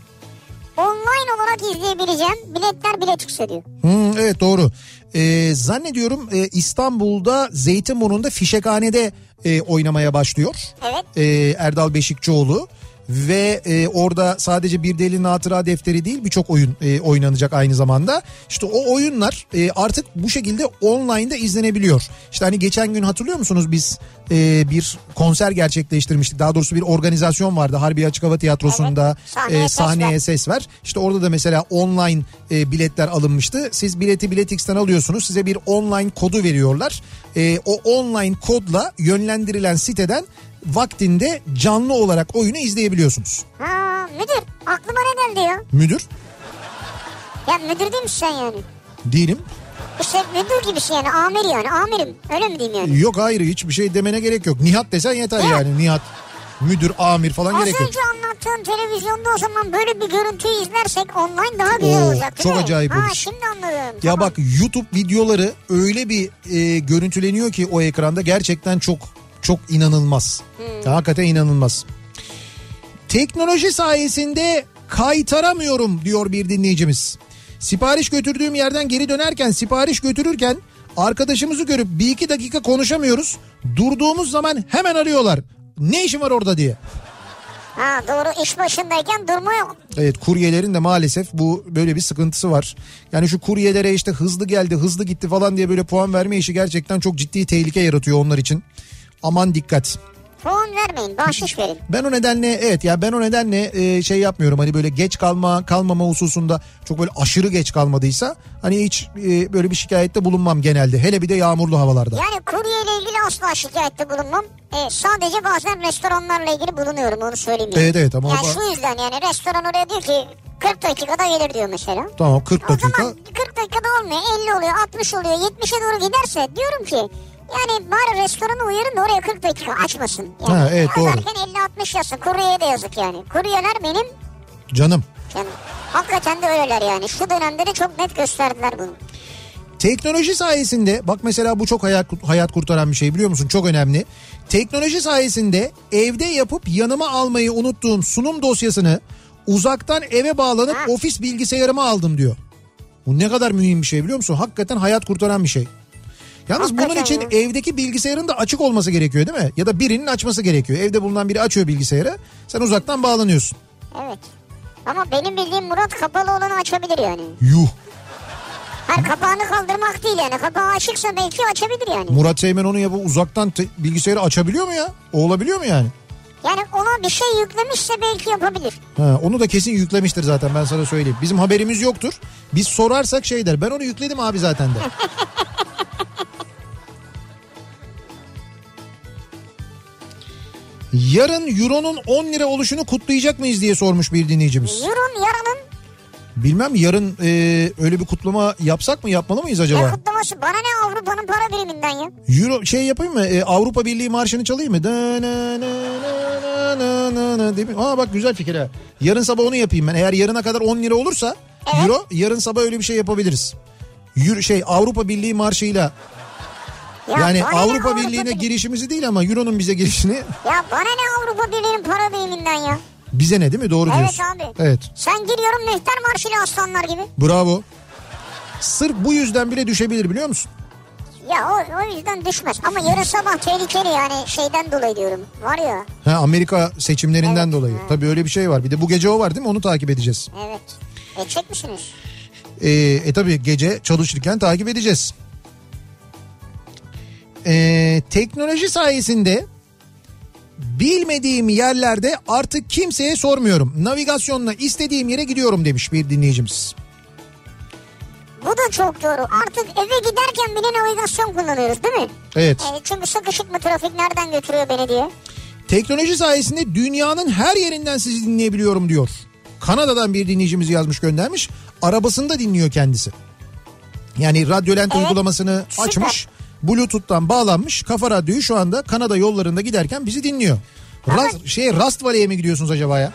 online olarak izleyebileceğim biletler bilet yükseliyor. Hmm, evet doğru. Ee, zannediyorum e, İstanbul'da Zeytinburnu'nda Fişekhane'de e, oynamaya başlıyor. Evet. Ee, Erdal Beşikçioğlu. Ve e, orada sadece bir delinin hatıra defteri değil birçok oyun e, oynanacak aynı zamanda. İşte o oyunlar e, artık bu şekilde online'da izlenebiliyor. İşte hani geçen gün hatırlıyor musunuz biz e, bir konser gerçekleştirmiştik. Daha doğrusu bir organizasyon vardı Harbiye Açık Hava Tiyatrosu'nda Evet, sahneye e, ses sahneye ver. ses ver. İşte orada da mesela online e, biletler alınmıştı. Siz bileti Biletix'ten alıyorsunuz. Size bir online kodu veriyorlar. E, o online kodla yönlendirilen siteden vaktinde canlı olarak oyunu izleyebiliyorsunuz. Ha müdür aklıma ne geldi ya? Müdür Ya müdür değil misin sen yani? değilim. İşte müdür gibisin yani amir yani amirim öyle mi diyeyim yani? Yok hayır hiçbir şey demene gerek yok. Nihat desen yeter Nihat. yani. Nihat müdür, amir falan Az gerek yok. önce anlattığın televizyonda o zaman böyle bir görüntüyü izlersek online daha güzel Oo, olacak çok mi? acayip ha, olur. şimdi anladım. Ya Tamam. bak YouTube videoları öyle bir e, görüntüleniyor ki o ekranda gerçekten çok çok inanılmaz. Hmm. Hakikaten inanılmaz. Teknoloji sayesinde kaytaramıyorum diyor bir dinleyicimiz. Sipariş götürdüğüm yerden geri dönerken sipariş götürürken arkadaşımızı görüp bir iki dakika konuşamıyoruz. Durduğumuz zaman hemen arıyorlar. Ne işin var orada diye. Ha doğru iş başındayken durma yok. Evet kuryelerin de maalesef bu böyle bir sıkıntısı var. Yani şu kuryelere işte hızlı geldi hızlı gitti falan diye böyle puan verme işi gerçekten çok ciddi tehlike yaratıyor onlar için. Aman dikkat. Puan vermeyin bahşiş verin. Ben o nedenle evet ya ben o nedenle e, şey yapmıyorum hani böyle geç kalma kalmama hususunda çok böyle aşırı geç kalmadıysa hani hiç e, böyle bir şikayette bulunmam genelde hele bir de yağmurlu havalarda. Yani kurye ile ilgili asla şikayette bulunmam. E, sadece bazen restoranlarla ilgili bulunuyorum onu söyleyeyim. Yani. Evet, evet, ama Yani o- şu yüzden yani restoran oraya diyor ki 40 dakikada gelir diyor mesela. Tamam 40 O dakika zaman 40 dakikada olmuyor 50 oluyor 60 oluyor 70'e doğru giderse diyorum ki yani bari restoranı uyarın da oraya 40 dakika açmasın. Yani Ha, evet, doğru. Yazarken 50-60 yazsın kuryeye de yazık yani. Kuryeler benim canım. canım. Hakikaten de öyleler yani. Şu dönemde de çok net gösterdiler bunu. Teknoloji sayesinde bak mesela bu çok hayat, hayat kurtaran bir şey biliyor musun? Çok önemli. Teknoloji sayesinde evde yapıp yanıma almayı unuttuğum sunum dosyasını uzaktan eve bağlanıp Ha. ofis bilgisayarıma aldım diyor. Bu ne kadar mühim bir şey biliyor musun? Hakikaten hayat kurtaran bir şey. Yalnız bunun Hakikaten için ya. evdeki bilgisayarın da açık olması gerekiyor değil mi? Ya da birinin açması gerekiyor. Evde bulunan biri açıyor bilgisayarı. Sen uzaktan bağlanıyorsun. Evet. Ama benim bildiğim Murat kapalı olanı açabilir yani. Yuh. Her kapağını kaldırmak değil yani. Kapağı açıksa belki açabilir yani. Murat Seymen onu yapıp uzaktan te- bilgisayarı açabiliyor mu ya? O olabiliyor mu yani? Yani ona bir şey yüklemişse belki yapabilir. Ha, onu da kesin yüklemiştir zaten ben sana söyleyeyim. Bizim haberimiz yoktur. Biz sorarsak şey der. Ben onu yükledim abi zaten de. Yarın Euro'nun 10 lira oluşunu kutlayacak mıyız diye sormuş bir dinleyicimiz. Euron yaranın Bilmem yarın e, öyle bir kutlama yapsak mı yapmalı mıyız ne acaba? kutlaması? Bana ne Avrupa'nın para biriminden ya? Euro şey yapayım mı? E, Avrupa Birliği marşını çalayım mı? Da, na, na, na, na, na, na, değil mi? Aa bak güzel fikir ha. Yarın sabah onu yapayım ben. Eğer yarına kadar 10 lira olursa Evet. Euro yarın sabah öyle bir şey yapabiliriz. Euro, şey Avrupa Birliği marşıyla ya yani Avrupa Birliği'ne Birliği- girişimizi değil ama Euro'nun bize girişini Ya bana ne Avrupa Birliği'nin para biriminden ya? bize ne değil mi? Doğru Evet diyorsun. abi. Evet. Sen giriyorum mehter marşıyla aslanlar gibi. Bravo. Sırf bu yüzden bile düşebilir biliyor musun? Ya o, o yüzden düşmez. Ama yarın sabah tehlikeli yani şeyden dolayı diyorum. Var ya. Ha, Amerika seçimlerinden Evet. dolayı. Tabii öyle bir şey var. Bir de bu gece o var değil mi? Onu takip edeceğiz. Evet. Edecek misiniz? Ee, e tabii gece çalışırken takip edeceğiz. Ee, teknoloji sayesinde bilmediğim yerlerde artık kimseye sormuyorum. Navigasyonla istediğim yere gidiyorum demiş bir dinleyicimiz. Bu da çok doğru. Artık eve giderken bile navigasyon kullanıyoruz değil mi? Evet. E, çünkü sıkışık mı trafik nereden götürüyor beni diye. Teknoloji sayesinde dünyanın her yerinden sizi dinleyebiliyorum diyor. Kanada'dan bir dinleyicimiz yazmış göndermiş. Arabasında dinliyor kendisi. Yani Radyolent Evet, uygulamasını süper. açmış. Bluetooth'tan bağlanmış. Kafa Radyo'yu şu anda Kanada yollarında giderken bizi dinliyor. Rast, şey Rust Valley'e mi gidiyorsunuz acaba ya?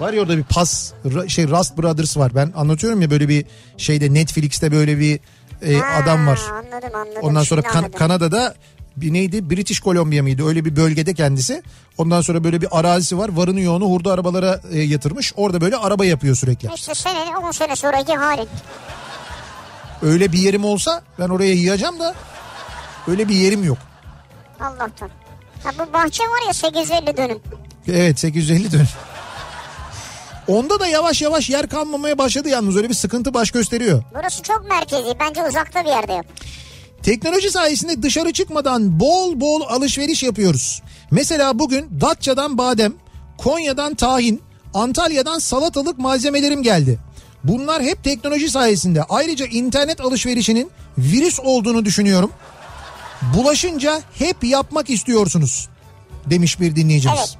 Var ya orada bir pas şey Rust Brothers var. Ben anlatıyorum ya böyle bir şeyde Netflix'te böyle bir e, Ha, adam var. Anladım anladım. Ondan sonra Kan- anladım. Kanada'da bir neydi? British Columbia mıydı? Öyle bir bölgede kendisi. Ondan sonra böyle bir arazisi var. Varını yoğunu hurda arabalara e, yatırmış. Orada böyle araba yapıyor sürekli. İşte senenin 10 sene sonraki halin. Öyle bir yerim olsa ben oraya yiyeceğim da öyle bir yerim yok. Allah'tan. Ha bu bahçe var ya 850 dönüm. Evet 850 dönüm. Onda da yavaş yavaş yer kalmamaya başladı yalnız öyle bir sıkıntı baş gösteriyor. Burası çok merkezi. Bence uzakta bir yerde yap. Teknoloji sayesinde dışarı çıkmadan bol bol alışveriş yapıyoruz. Mesela bugün Datça'dan badem, Konya'dan tahin, Antalya'dan salatalık malzemelerim geldi. Bunlar hep teknoloji sayesinde. Ayrıca internet alışverişinin virüs olduğunu düşünüyorum. Bulaşınca hep yapmak istiyorsunuz demiş bir dinleyicimiz.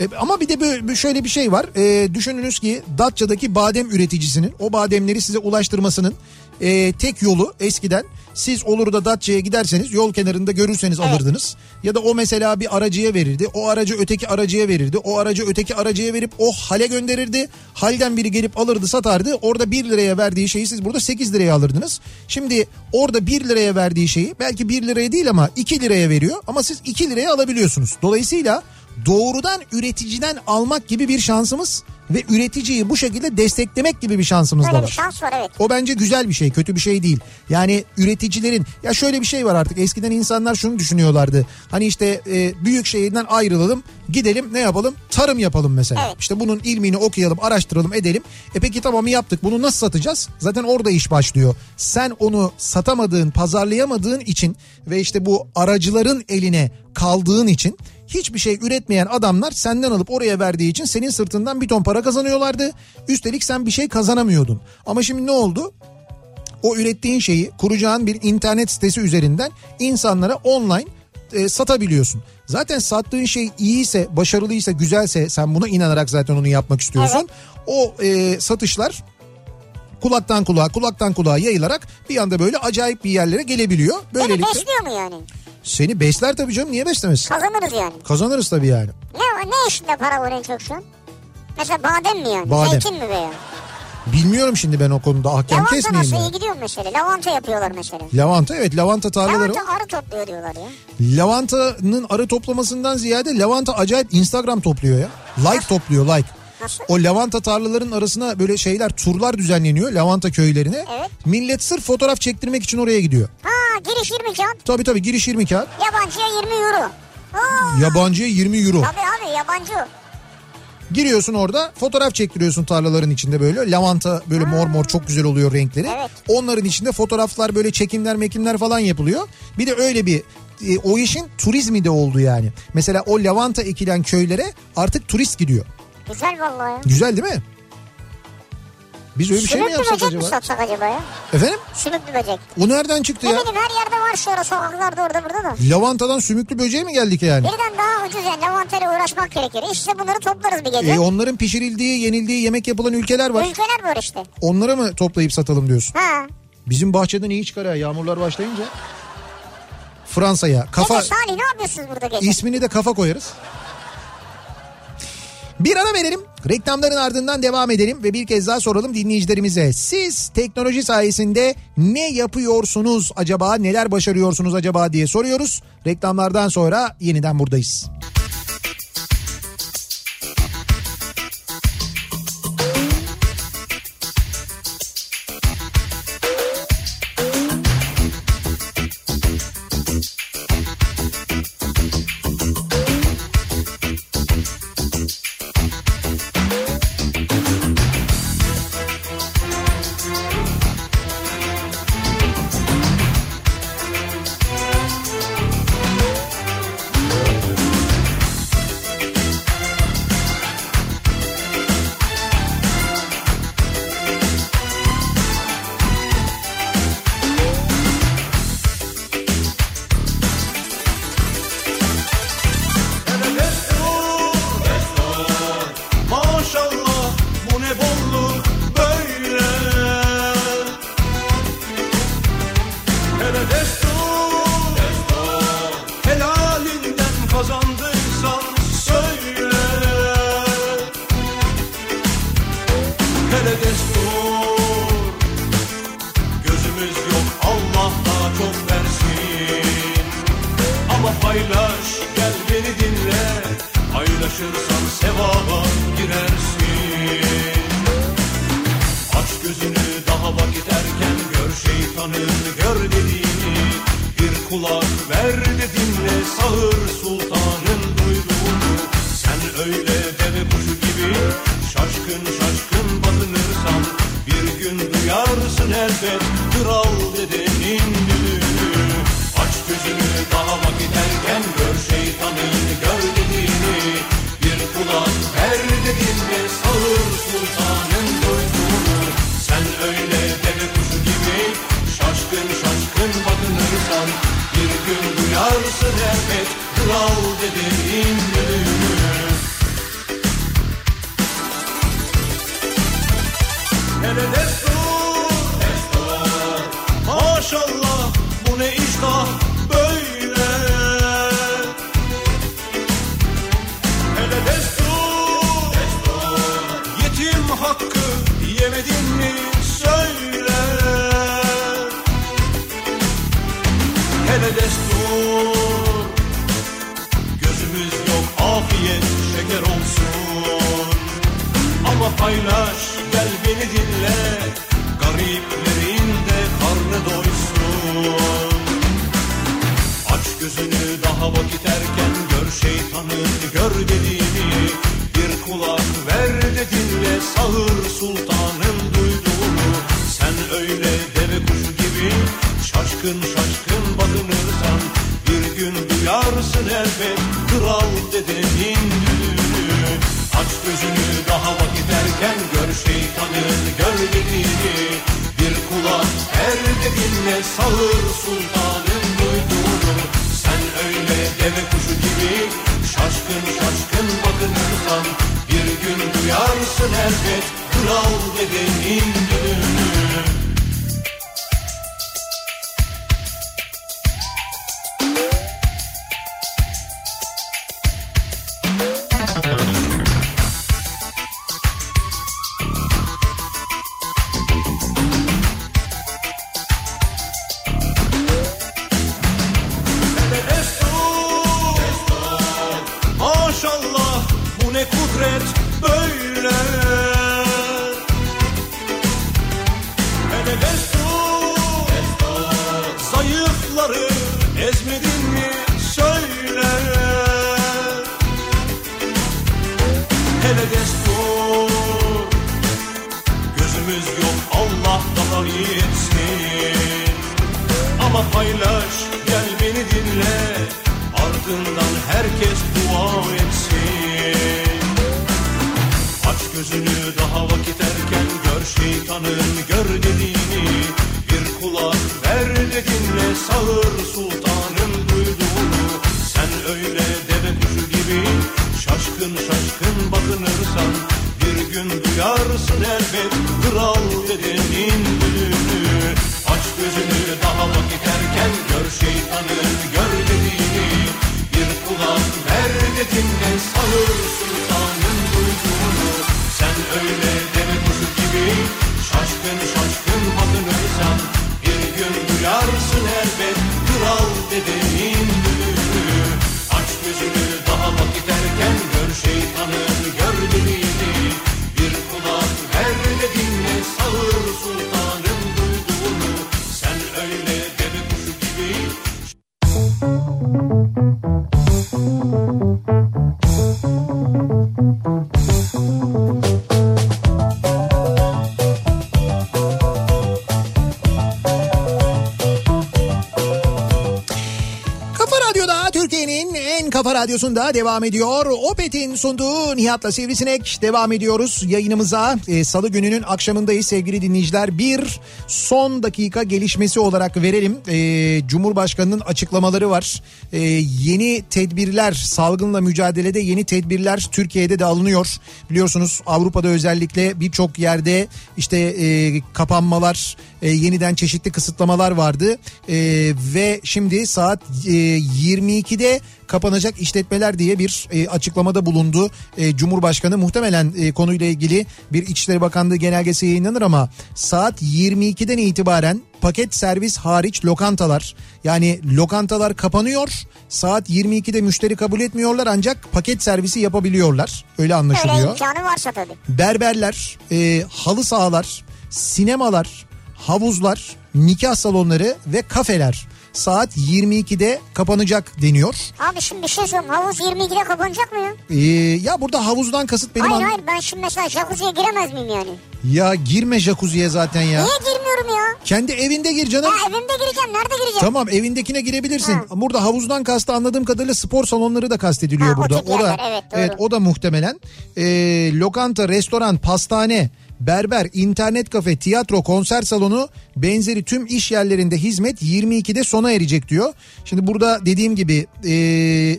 E, ama bir de böyle şöyle bir şey var. E, düşününüz ki Datça'daki badem üreticisinin o bademleri size ulaştırmasının e, tek yolu eskiden siz olur da Datça'ya giderseniz yol kenarında görürseniz alırdınız. Ya da o mesela bir aracıya verirdi. O aracı öteki aracıya verirdi. O aracı öteki aracıya verip o hale gönderirdi. Halden biri gelip alırdı satardı. Orada 1 liraya verdiği şeyi siz burada 8 liraya alırdınız. Şimdi orada 1 liraya verdiği şeyi belki 1 liraya değil ama 2 liraya veriyor. Ama siz 2 liraya alabiliyorsunuz. Dolayısıyla doğrudan üreticiden almak gibi bir şansımız ve üreticiyi bu şekilde desteklemek gibi bir şansımız Böyle da bir var. şans var evet. O bence güzel bir şey, kötü bir şey değil. Yani üreticilerin ya şöyle bir şey var artık. Eskiden insanlar şunu düşünüyorlardı. Hani işte e, büyük şehirden ayrılalım, gidelim ne yapalım? Tarım yapalım mesela. Evet. İşte bunun ilmini okuyalım, araştıralım, edelim. E peki tamam yaptık. Bunu nasıl satacağız? Zaten orada iş başlıyor. Sen onu satamadığın, pazarlayamadığın için ve işte bu aracıların eline kaldığın için hiçbir şey üretmeyen adamlar senden alıp oraya verdiği için senin sırtından bir ton para kazanıyorlardı. Üstelik sen bir şey kazanamıyordun. Ama şimdi ne oldu? O ürettiğin şeyi kuracağın bir internet sitesi üzerinden insanlara online e, satabiliyorsun. Zaten sattığın şey iyiyse, başarılıysa, güzelse sen buna inanarak zaten onu yapmak istiyorsun. O e, satışlar kulaktan kulağa, kulaktan kulağa yayılarak bir anda böyle acayip bir yerlere gelebiliyor. Beni Böylelikle besliyor mu yani? seni besler tabii canım niye beslemesin? Kazanırız yani. Kazanırız tabii yani. Ne, ne işinde para var en çok şu an? Mesela badem mi yani? Badem. Zeytin mi veya? Bilmiyorum şimdi ben o konuda ahkam Lavanta kesmeyeyim nasıl ya. iyi gidiyor mesela? Lavanta yapıyorlar mesela. Lavanta evet lavanta tarlaları. Lavanta arı topluyor diyorlar ya. Lavantanın arı toplamasından ziyade lavanta acayip Instagram topluyor ya. Like topluyor like. Nasıl? O lavanta tarlaların arasına böyle şeyler turlar düzenleniyor lavanta köylerine. Evet. Millet sırf fotoğraf çektirmek için oraya gidiyor. Ha giriş 20 kağıt. Tabii tabii giriş 20 kağıt. Yabancıya 20 euro. Oo, Yabancıya 20 euro. tabii abi yabancı. Giriyorsun orada fotoğraf çektiriyorsun tarlaların içinde böyle. Lavanta böyle mor mor çok güzel oluyor renkleri. Evet. Onların içinde fotoğraflar böyle çekimler mekimler falan yapılıyor. Bir de öyle bir e, o işin turizmi de oldu yani. Mesela o lavanta ekilen köylere artık turist gidiyor. Güzel vallahi ya. Güzel değil mi? Biz öyle bir şey mi Sümüklü yapsak böcek mi acaba? satsak acaba ya? Efendim? Sümüklü böcek. O nereden çıktı Ne ya? bileyim her yerde var şu ara sokaklarda orada burada da. Lavantadan sümüklü böceğe mi geldik yani? Birden daha ucuz yani lavantayla uğraşmak gerekir. İşte bunları toplarız bir gece. E, onların pişirildiği, yenildiği yemek yapılan ülkeler var. Ülkeler var işte. Onlara mı toplayıp satalım diyorsun? Ha. Bizim bahçeden iyi çıkar ya yağmurlar başlayınca. Fransa'ya kafa Gece Salih ne yapıyorsunuz burada gece? ismini de kafa koyarız. Bir ara verelim. Reklamların ardından devam edelim ve bir kez daha soralım dinleyicilerimize. Siz teknoloji sayesinde ne yapıyorsunuz acaba? Neler başarıyorsunuz acaba diye soruyoruz. Reklamlardan sonra yeniden buradayız. Duyarsın elbet Kral dedenin düdüğünü Aç gözünü daha vakit erken Gör şeytanın gör dediğini Bir kulak er de dinle Sağır sultanın duyduğunu. Sen öyle deve kuşu gibi Şaşkın şaşkın bakınırsan Bir gün duyarsın elbet Kral dedenin düdüğünü radyosunda devam ediyor. Opet'in sunduğu Nihat'la Sivrisinek devam ediyoruz yayınımıza. Ee, Salı gününün akşamındayız sevgili dinleyiciler. Bir son dakika gelişmesi olarak verelim. Ee, Cumhurbaşkanı'nın açıklamaları var. Ee, yeni tedbirler, salgınla mücadelede yeni tedbirler Türkiye'de de alınıyor. Biliyorsunuz Avrupa'da özellikle birçok yerde işte e, kapanmalar, e, yeniden çeşitli kısıtlamalar vardı. E, ve şimdi saat e, 22'de kapanacak işletmeler diye bir e, açıklamada bulundu. E, Cumhurbaşkanı muhtemelen e, konuyla ilgili bir İçişleri Bakanlığı genelgesi yayınlanır ama saat 22'den itibaren paket servis hariç lokantalar yani lokantalar kapanıyor. Saat 22'de müşteri kabul etmiyorlar ancak paket servisi yapabiliyorlar. Öyle Öyle anlaşılıyor imkanı varsa tabii. berberler, e, halı sahalar, sinemalar, havuzlar, nikah salonları ve kafeler saat 22'de kapanacak deniyor. Abi şimdi bir şey sorayım. Havuz 22'de kapanacak mı ya? Ee, ya burada havuzdan kasıt benim hayır hayır ben şimdi mesela jacuzziye giremez miyim yani? Ya girme jacuzziye zaten ya. Niye girmiyorum ya? Kendi evinde gir canım. Ya evimde gireceğim. Nerede gireceğim? Tamam evindekine girebilirsin. Ha. Burada havuzdan kastı anladığım kadarıyla spor salonları da kastediliyor Ha, o burada. tip yerler, evet, doğru. o da muhtemelen. Ee, lokanta, restoran, pastane, berber, internet kafe, tiyatro, konser salonu benzeri tüm iş yerlerinde hizmet 22'de sona erecek diyor. Şimdi burada dediğim gibi ee,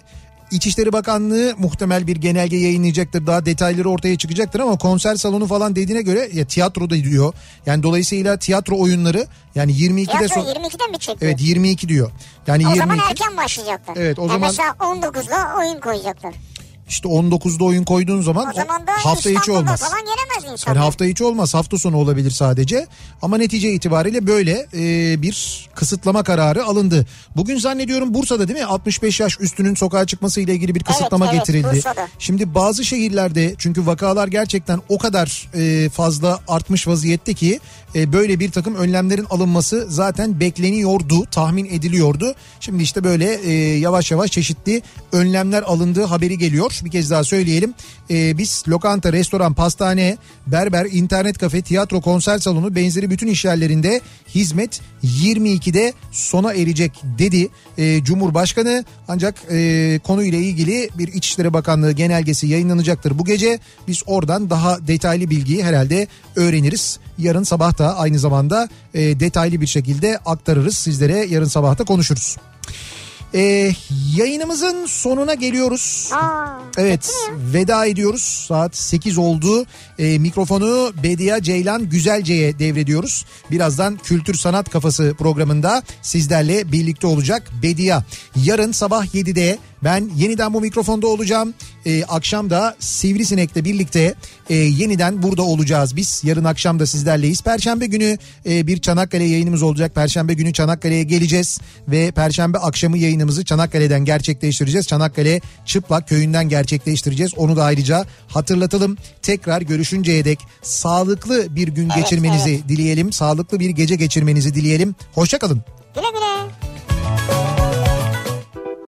İçişleri Bakanlığı muhtemel bir genelge yayınlayacaktır. Daha detayları ortaya çıkacaktır ama konser salonu falan dediğine göre ya tiyatro da diyor. Yani dolayısıyla tiyatro oyunları yani 22'de Tiyatro son 22'de mi çekiyor? Evet 22 diyor. Yani O 22 zaman erken başlayacaklar. Evet, o Ya zaman- Mesela 19'da oyun koyacaklar. İşte 19'da oyun koyduğun zaman O zaman da hafta içi olmaz. falan gelemez insanlar. Yani hafta içi olmaz hafta sonu olabilir sadece ama netice itibariyle böyle e, bir kısıtlama kararı alındı. Bugün zannediyorum Bursa'da değil mi 65 yaş üstünün sokağa çıkması ile ilgili bir kısıtlama evet, getirildi. Bursa'da. Şimdi bazı şehirlerde çünkü vakalar gerçekten o kadar e, fazla artmış vaziyette ki e, böyle bir takım önlemlerin alınması zaten bekleniyordu, tahmin ediliyordu. Şimdi işte böyle e, yavaş yavaş çeşitli önlemler alındığı haberi geliyor. Bir kez daha söyleyelim. E, biz lokanta, restoran, pastane, berber, internet kafe, tiyatro, konser salonu benzeri bütün iş yerlerinde hizmet 22'de sona erecek dedi Cumhurbaşkanı. Ancak e, konuyla ilgili bir İçişleri Bakanlığı genelgesi yayınlanacaktır bu gece. Biz oradan daha detaylı bilgiyi herhalde öğreniriz. Yarın sabah da aynı zamanda e, detaylı bir şekilde aktarırız sizlere. Yarın sabah da konuşuruz. E, yayınımızın sonuna geliyoruz. Aa, Evet veda ediyoruz saat 8 oldu Ee, mikrofonu Bediye Ceylan Güzelce'ye devrediyoruz birazdan Kültür Sanat Kafası programında sizlerle birlikte olacak Bediye yarın sabah 7'de ben yeniden bu mikrofonda olacağım Ee, akşam da Sivrisinek'le birlikte e, yeniden burada olacağız biz yarın akşam da sizlerleyiz Perşembe günü e, bir Çanakkale yayınımız olacak Perşembe günü Çanakkale'ye geleceğiz ve Perşembe akşamı yayınımızı Çanakkale'den gerçekleştireceğiz Çanakkale Çıplak köyünden gerçekleştireceğiz. Onu da ayrıca hatırlatalım. Tekrar görüşünceye dek sağlıklı bir gün Evet, geçirmenizi evet. dileyelim. Sağlıklı bir gece geçirmenizi dileyelim. Hoşçakalın. güle güle.